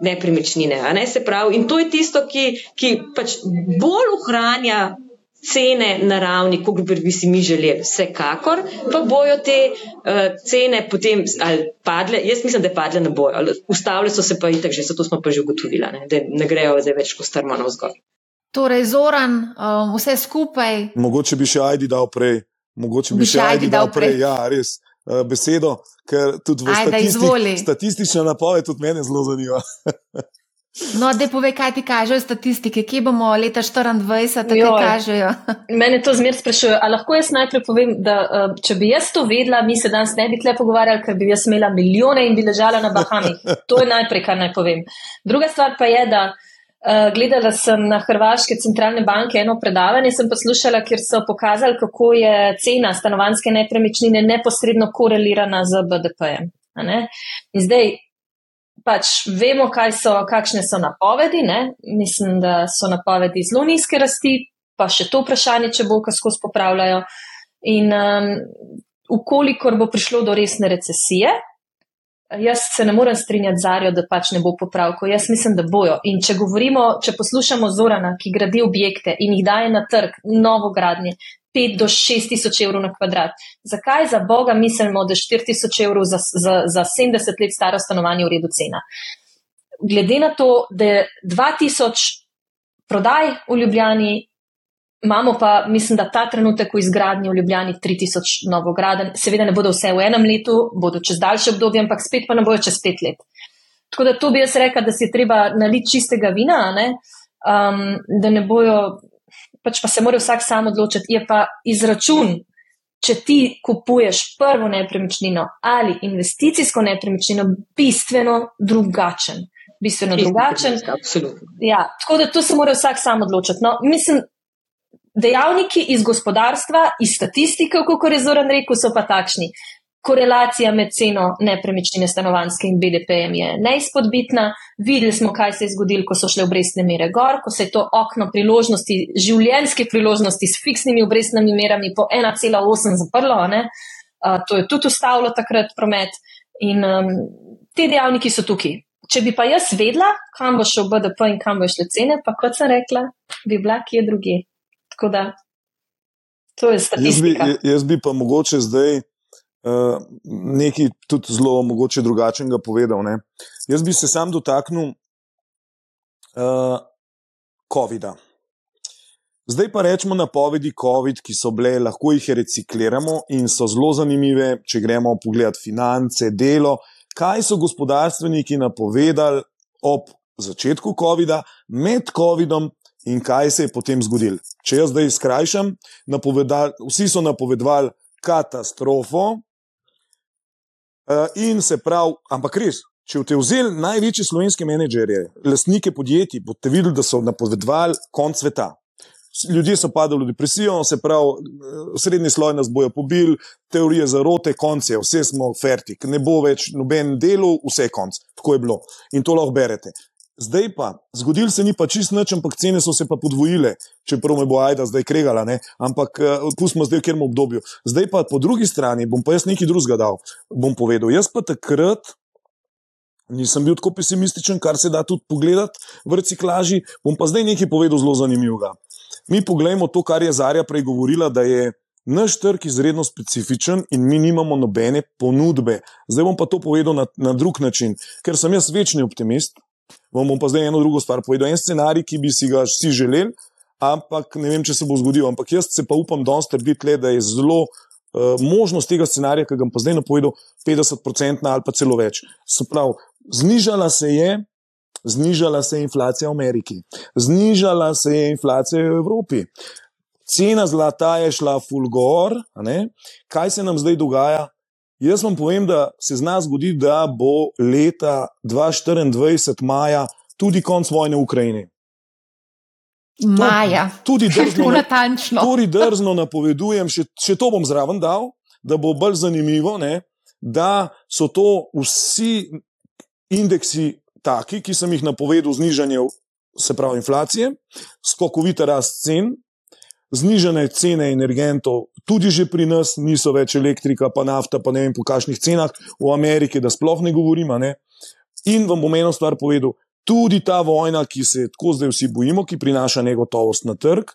nepremičnine. Ne? Se pravi, in to je tisto, ki, ki pač bolj ohranja cene na ravni, kot bi si mi želeli. Vsekakor pa bojo te uh, cene potem padle. Jaz mislim, da padle na bojo. Ustavile so se pa in tako že, zato smo pa že ugotovili, ne? da ne grejo zdaj več kot strmo na vzgor. Torej, Zoran, um, vse skupaj. Mogoče bi še Aidi dal prej. Mogoče bi, bi še Aidi dal prej. prej. Ja, res. Uh, besedo, ker tudi v statistik, statistična napoved tudi mene zelo zanima. No, da povej, kaj ti kažejo statistike, kje bomo leta 2024, kaj kažejo. Mene to zmer sprašuje. A lahko jaz najprej povem, da uh, če bi jaz to vedela, mi se danes ne bi tle pogovarjali, ker bi jaz imela milijone in bi ležala na Bahamih. To je najprej, kar naj povem. Druga stvar pa je, da uh, gledala sem na Hrvaške centralne banke eno predavanje, sem poslušala, kjer so pokazali, kako je cena stanovanske nepremičnine neposredno korelirana z BDP-jem. In zdaj pač vemo, so, kakšne so napovedi. Ne? Mislim, da so napovedi zelo nizke rasti, pa še to vprašanje, če bo kaj skozi popravljajo. In um, ukolikor bo prišlo do resne recesije, Jaz se ne morem strinjati z Arijo, da pač ne bo popravkov. Jaz mislim, da bojo. In če govorimo, če poslušamo Zorana, ki gradi objekte in jih daje na trg, novo gradnje, 5 do 6 tisoč evrov na kvadrat, zakaj za Boga mislimo, da 4 tisoč evrov za, za, za 70 let staro stanovanje v redu cena? Glede na to, da je 2000 prodaj v Ljubljani, Imamo pa, mislim, da ta trenutek v izgradnji v Ljubljani 3000 novograden. Seveda ne bodo vse v enem letu, bodo čez daljše obdobje, ampak spet pa ne bojo čez pet let. Tako da to bi jaz rekla, da si treba naliti čistega vina, um, da ne bojo, pač pa se mora vsak sam odločiti. Je pa izračun, če ti kupuješ prvo nepremičnino ali investicijsko nepremičnino, bistveno drugačen. Bistveno drugačen. Ja, tako da to se mora vsak sam odločiti. No, mislim, dejavniki iz gospodarstva, iz statistike, kako je Zoran rekel, so pa takšni. Korelacija med ceno nepremičnine stanovanske in BDP-jem je neizpodbitna. Videli smo, kaj se je zgodilo, ko so šle obrestne mere gor, ko se je to okno priložnosti, življenjske priložnosti s fiksnimi obrestnimi merami po 1,8 zaprlo. Uh, to je tudi ustavilo takrat promet in um, te dejavniki so tukaj. Če bi pa jaz vedela, kam bo šel BDP in kam bo šle cene, pa kot sem rekla, bi bila kje druge. Tako da to je statistika. Jaz bi, jaz bi pa mogoče zdaj uh, nekaj tudi zelo mogoče drugačnega povedal. Ne? Jaz bi se sam dotaknil uh, COVID-a. Zdaj pa rečemo napovedi COVID, ki so bile, lahko jih recikliramo in so zelo zanimive, če gremo pogledat finance, delo, kaj so gospodarstveniki napovedali ob začetku COVID-a, med COVID-om in kaj se je potem zgodilo. Če jaz zdaj skrajšam, vsi so napovedovali katastrofo, uh, in se pravi, ampak res, če boste vzeli največje slovenske menedžerje, lastnike podjetij, boste videli, da so napovedovali konc sveta. ljudje so padali v depresijo, se pravi, srednji sloj nas bojo pobil, teorije zarote, konce, vse smo fertik, ne bo več noben delo, vse konc. Tako je bilo in to lahko berete. Zdaj pa, zgodil se ni pa čist nič, ampak cene so se pa podvojile, čeprav me bo ajda zdaj kregala, ne? ampak uh, pustimo zdaj v kjer obdobju. Zdaj pa po drugi strani bom pa jaz nekaj drugega dal, bom povedal. Jaz pa takrat nisem bil tako pesimističen, kar se da tudi pogledati v reciklaži, bom pa zdaj nekaj povedal zelo zanimivega. Mi pogledamo to, kar je Zarja prej govorila, da je naš trg izredno specifičen in mi nimamo nobene ponudbe. Zdaj bom pa to povedal na, na drug način, ker sem jaz večni optimist. Vam bom pa zdaj eno drugo stvar povedal. En scenarij, ki bi si ga vsi želeli, ampak ne vem, če se bo zgodil. Ampak jaz se pa upam danes trditi, da je zelo uh, možnost tega scenarija, ki ga bom pa zdaj napovedal, 50% ali pa celo več. Se pravi, znižala se je. Znižala se je inflacija v Ameriki, znižala se je inflacija v Evropi, cena zlata je šla fulgor. Kaj se nam zdaj dogaja? Jaz vam povem, da se zna zgoditi, da bo leta 2024, maja, tudi konc vojne v Ukrajini. Maja. Tudi drzno. Tudi drzno napovedujem, še, še to bom zraven dal, da bo bolj zanimivo, ne, da so to vsi indeksi taki, ki sem jih napovedal, znižanje, se pravi, inflacije, skokovita rast cen, znižene cene energentov, tudi že pri nas niso več elektrika, pa nafta, pa ne vem po kakšnih cenah, v Ameriki, da sploh ne govorimo. Ne? In vam bom eno stvar povedal. Tudi ta vojna, ki se tako zdaj vsi bojimo, ki prinaša negotovost na trg.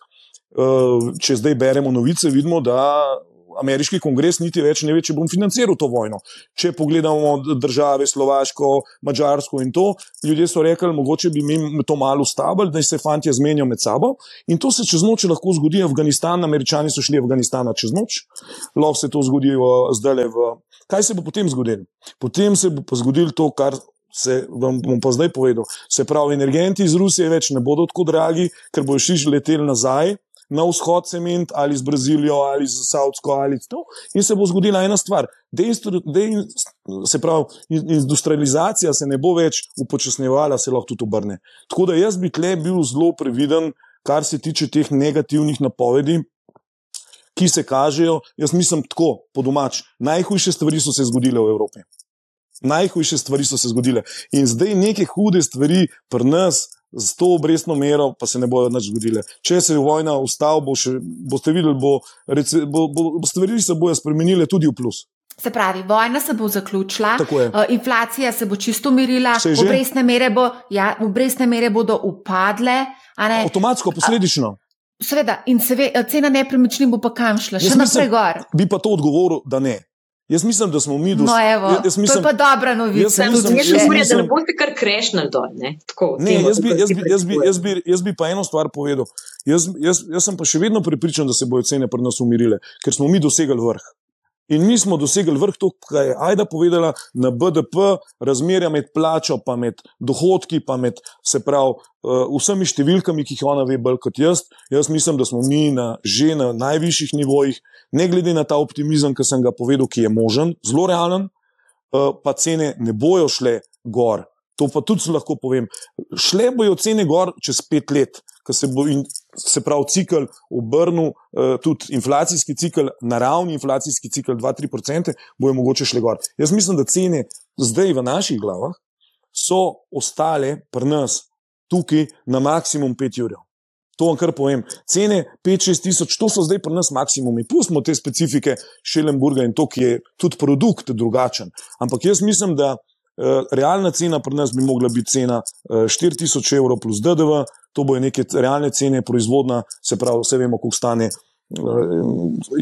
Eh, če zdaj beremo novice, vidimo, da ameriški kongres niti več ne ve, če bom financiral to vojno. Če pogledamo države, Slovaško, Mačarsko in to, ljudje so rekli, mogoče bi mi to malo ustavili, da se fanti zmenijo med sabo. In to se čez noč lahko zgodi. Afganistan, američani so šli v Afganistan čez noč, lahko se to zgodi zdaj le v. Kaj se bo potem zgodilo? Potem se bo zgodilo to, kar. Se vam bom pa zdaj povedal. Se pravi, energenti iz Rusije več ne bodo tako dragi, ker bojo šli leteli nazaj, na vzhod cement ali z Brazilijo ali z Saudsko ali to. In se bo zgodila ena stvar. Deinstru, dein, se pravi, industrializacija se ne bo več upočasnjevala, se lahko tudi obrne. Tako da jaz bi tle bil zelo previden, kar se tiče teh negativnih napovedi. Ki se kažejo, jaz mislim, tako po domač. Najhujše stvari so se zgodile v Evropi. Najhujše stvari so se zgodile. In zdaj neke hude stvari pri nas, z to obrestno mero pa se ne bodo več zgodile. Če se je vojna ustavila, bo boste videli, bo, rece, bo, bo, bo stvari se bodo spremenile tudi v plus. Se pravi, vojna se bo zaključila, uh, inflacija se bo čisto umirila, obrestne mere, bo, ja, obrestne mere bodo upadle. Avtomatsko, posledično. Seveda, in seveda, cena nepremičnin bo pa kam šla, še naprej gor. Bi pa to odgovoril, da ne. Jaz mislim, da smo mi dosti. No, evo, jaz mislim, to je pa dobra novica. Jaz mislim, jaz mislim, jaz da ne boste kar krešnali dol. Ne? Tako, ne, jaz, bi, jaz, bi, jaz, bi, jaz, bi, jaz bi pa eno stvar povedal. Jaz, jaz, jaz sem pa še vedno pripričan, da se bodo cene pri nas umirile, ker smo mi dosegli vrh. In mi smo dosegli vrh to, kar je Aida povedala na BDP, razmerja med plačo, pa med dohodki, pa med se pravi uh, vsemi številkami, ki jih ona ve bolj kot jaz. Jaz mislim, da smo mi na, že na najvišjih nivojih, ne glede na ta optimizem, ki sem ga povedal, ki je možen, zelo realen, uh, pa cene ne bojo šle gor. To pa tudi lahko povem. Šle bojo cene gor čez pet let, ko se bo in, se pravi cikl obrnil, uh, tudi inflacijski cikl, naravni inflacijski cikl 2-3%, bojo mogoče šle gor. Jaz mislim, da cene zdaj v naših glavah so ostale pri nas tukaj na maksimum 5 ur. To vam kar povem. Cene 5-6 tisoč, to so zdaj pri nas maksimumi. Pustimo te specifike Šelenburga in to, ki je tudi produkt drugačen. Ampak jaz mislim, da Eh, realna cena pri nas bi mogla biti cena 4000 eh, evrov plus DDV, to bojo neke realne cene proizvodna, se pravi, vse vemo, koliko stane eh,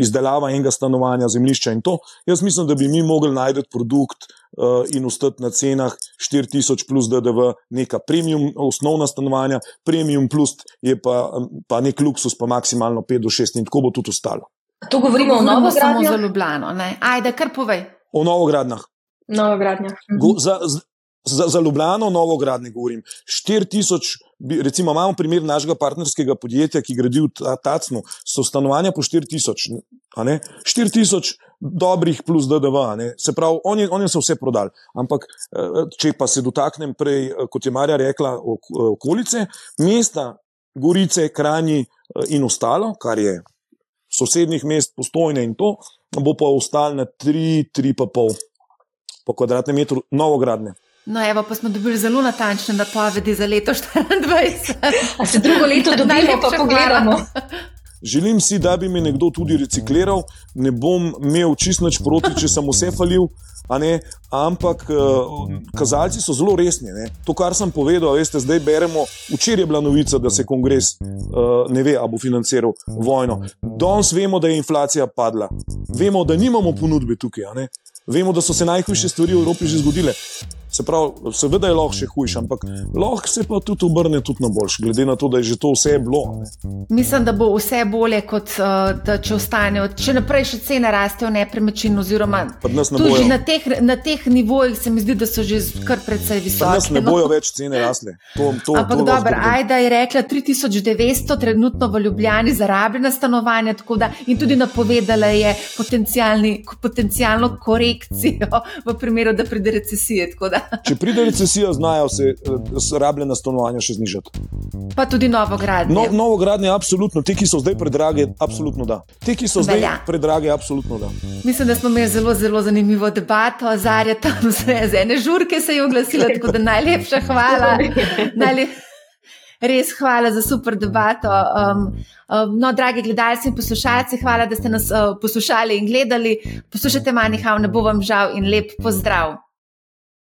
izdelava enega stanovanja, zemljišča in to. Jaz mislim, da bi mi mogli najti produkt in ustati na cenah 4000 plus DDV, neka premium, osnovna stanovanja, premium plus je pa, pa nek luksus, pa maksimalno 5 do 6 in tako bo tudi ostalo. To govorimo o novogradnjah. Samo za Ljubljano, ne? Ajde, kar povej. O novogradnjah. Novogradnja. Mhm. Za, za, za Ljubljano, novogradnje govorim. 4000, recimo, imamo primer našega partnerskega podjetja, ki gradi v Tacnu, so stanovanja po 4000. 4000 dobrih plus DDV, se pravi, oni, oni so vse prodali. Ampak, eh, če pa se dotaknem prej, eh, kot je Marja rekla, okolice, mesta, Gorice, Kranji in ostalo, kar je sosednjih mest, postojne in to, bo pa ostalo na 3-3,5 po kvadratnem metru novogradne. No, evo, pa smo dobili zelo natančne napovedi za leto 2024. A se drugo leto dobimo, pa pogledamo. Želim si, da bi me nekdo tudi recikliral, ne bom imel čist nič proti, če sem vse falil, ampak uh, kazalci so zelo resni. Ne? To, kar sem povedal, veste, zdaj beremo. Včeraj je bila novica, da se kongres uh, ne ve, ali bo financiral vojno. Danes vemo, da je inflacija padla, vemo, da nimamo ponudbe tukaj, vemo, da so se najhujše stvari v Evropi že zgodile. Se pravi, seveda je lahko še hujš, ampak lahko se pa tudi obrne tudi na boljš, glede na to, da je že to vse bilo. Ne. Mislim, da bo vse bolje, kot uh, da če ostanejo. Če naprej še cene rastejo nepremičnin, oziroma tudi na teh, na teh nivojih, se mi zdi, da so že kar precej visoke. Nas ne bojo več cene rasle. To, to, ampak dobro, Ajda je rekla 3900 trenutno v Ljubljani zarabljena stanovanja, da, in tudi napovedala je potencijalno korekcijo v primeru, da pride recesija. Če pride recesija, znajo se uh, rabljena stanovanja še znižati. Pa tudi novogradnje. No, novogradnje, absolutno. Te, ki so zdaj predrage, absolutno da. Te, ki so zdaj Velja. predrage, absolutno da. Mislim, da smo imeli zelo, zelo zanimivo debato. Zarja tam z ene žurke se je oglasila, tako da najlepša hvala. Najlep... Res hvala za super debato. Um, um, no, dragi gledalci in poslušalci, hvala, da ste nas uh, poslušali in gledali. Poslušajte, manjhav, ne bo vam žal in lep pozdrav.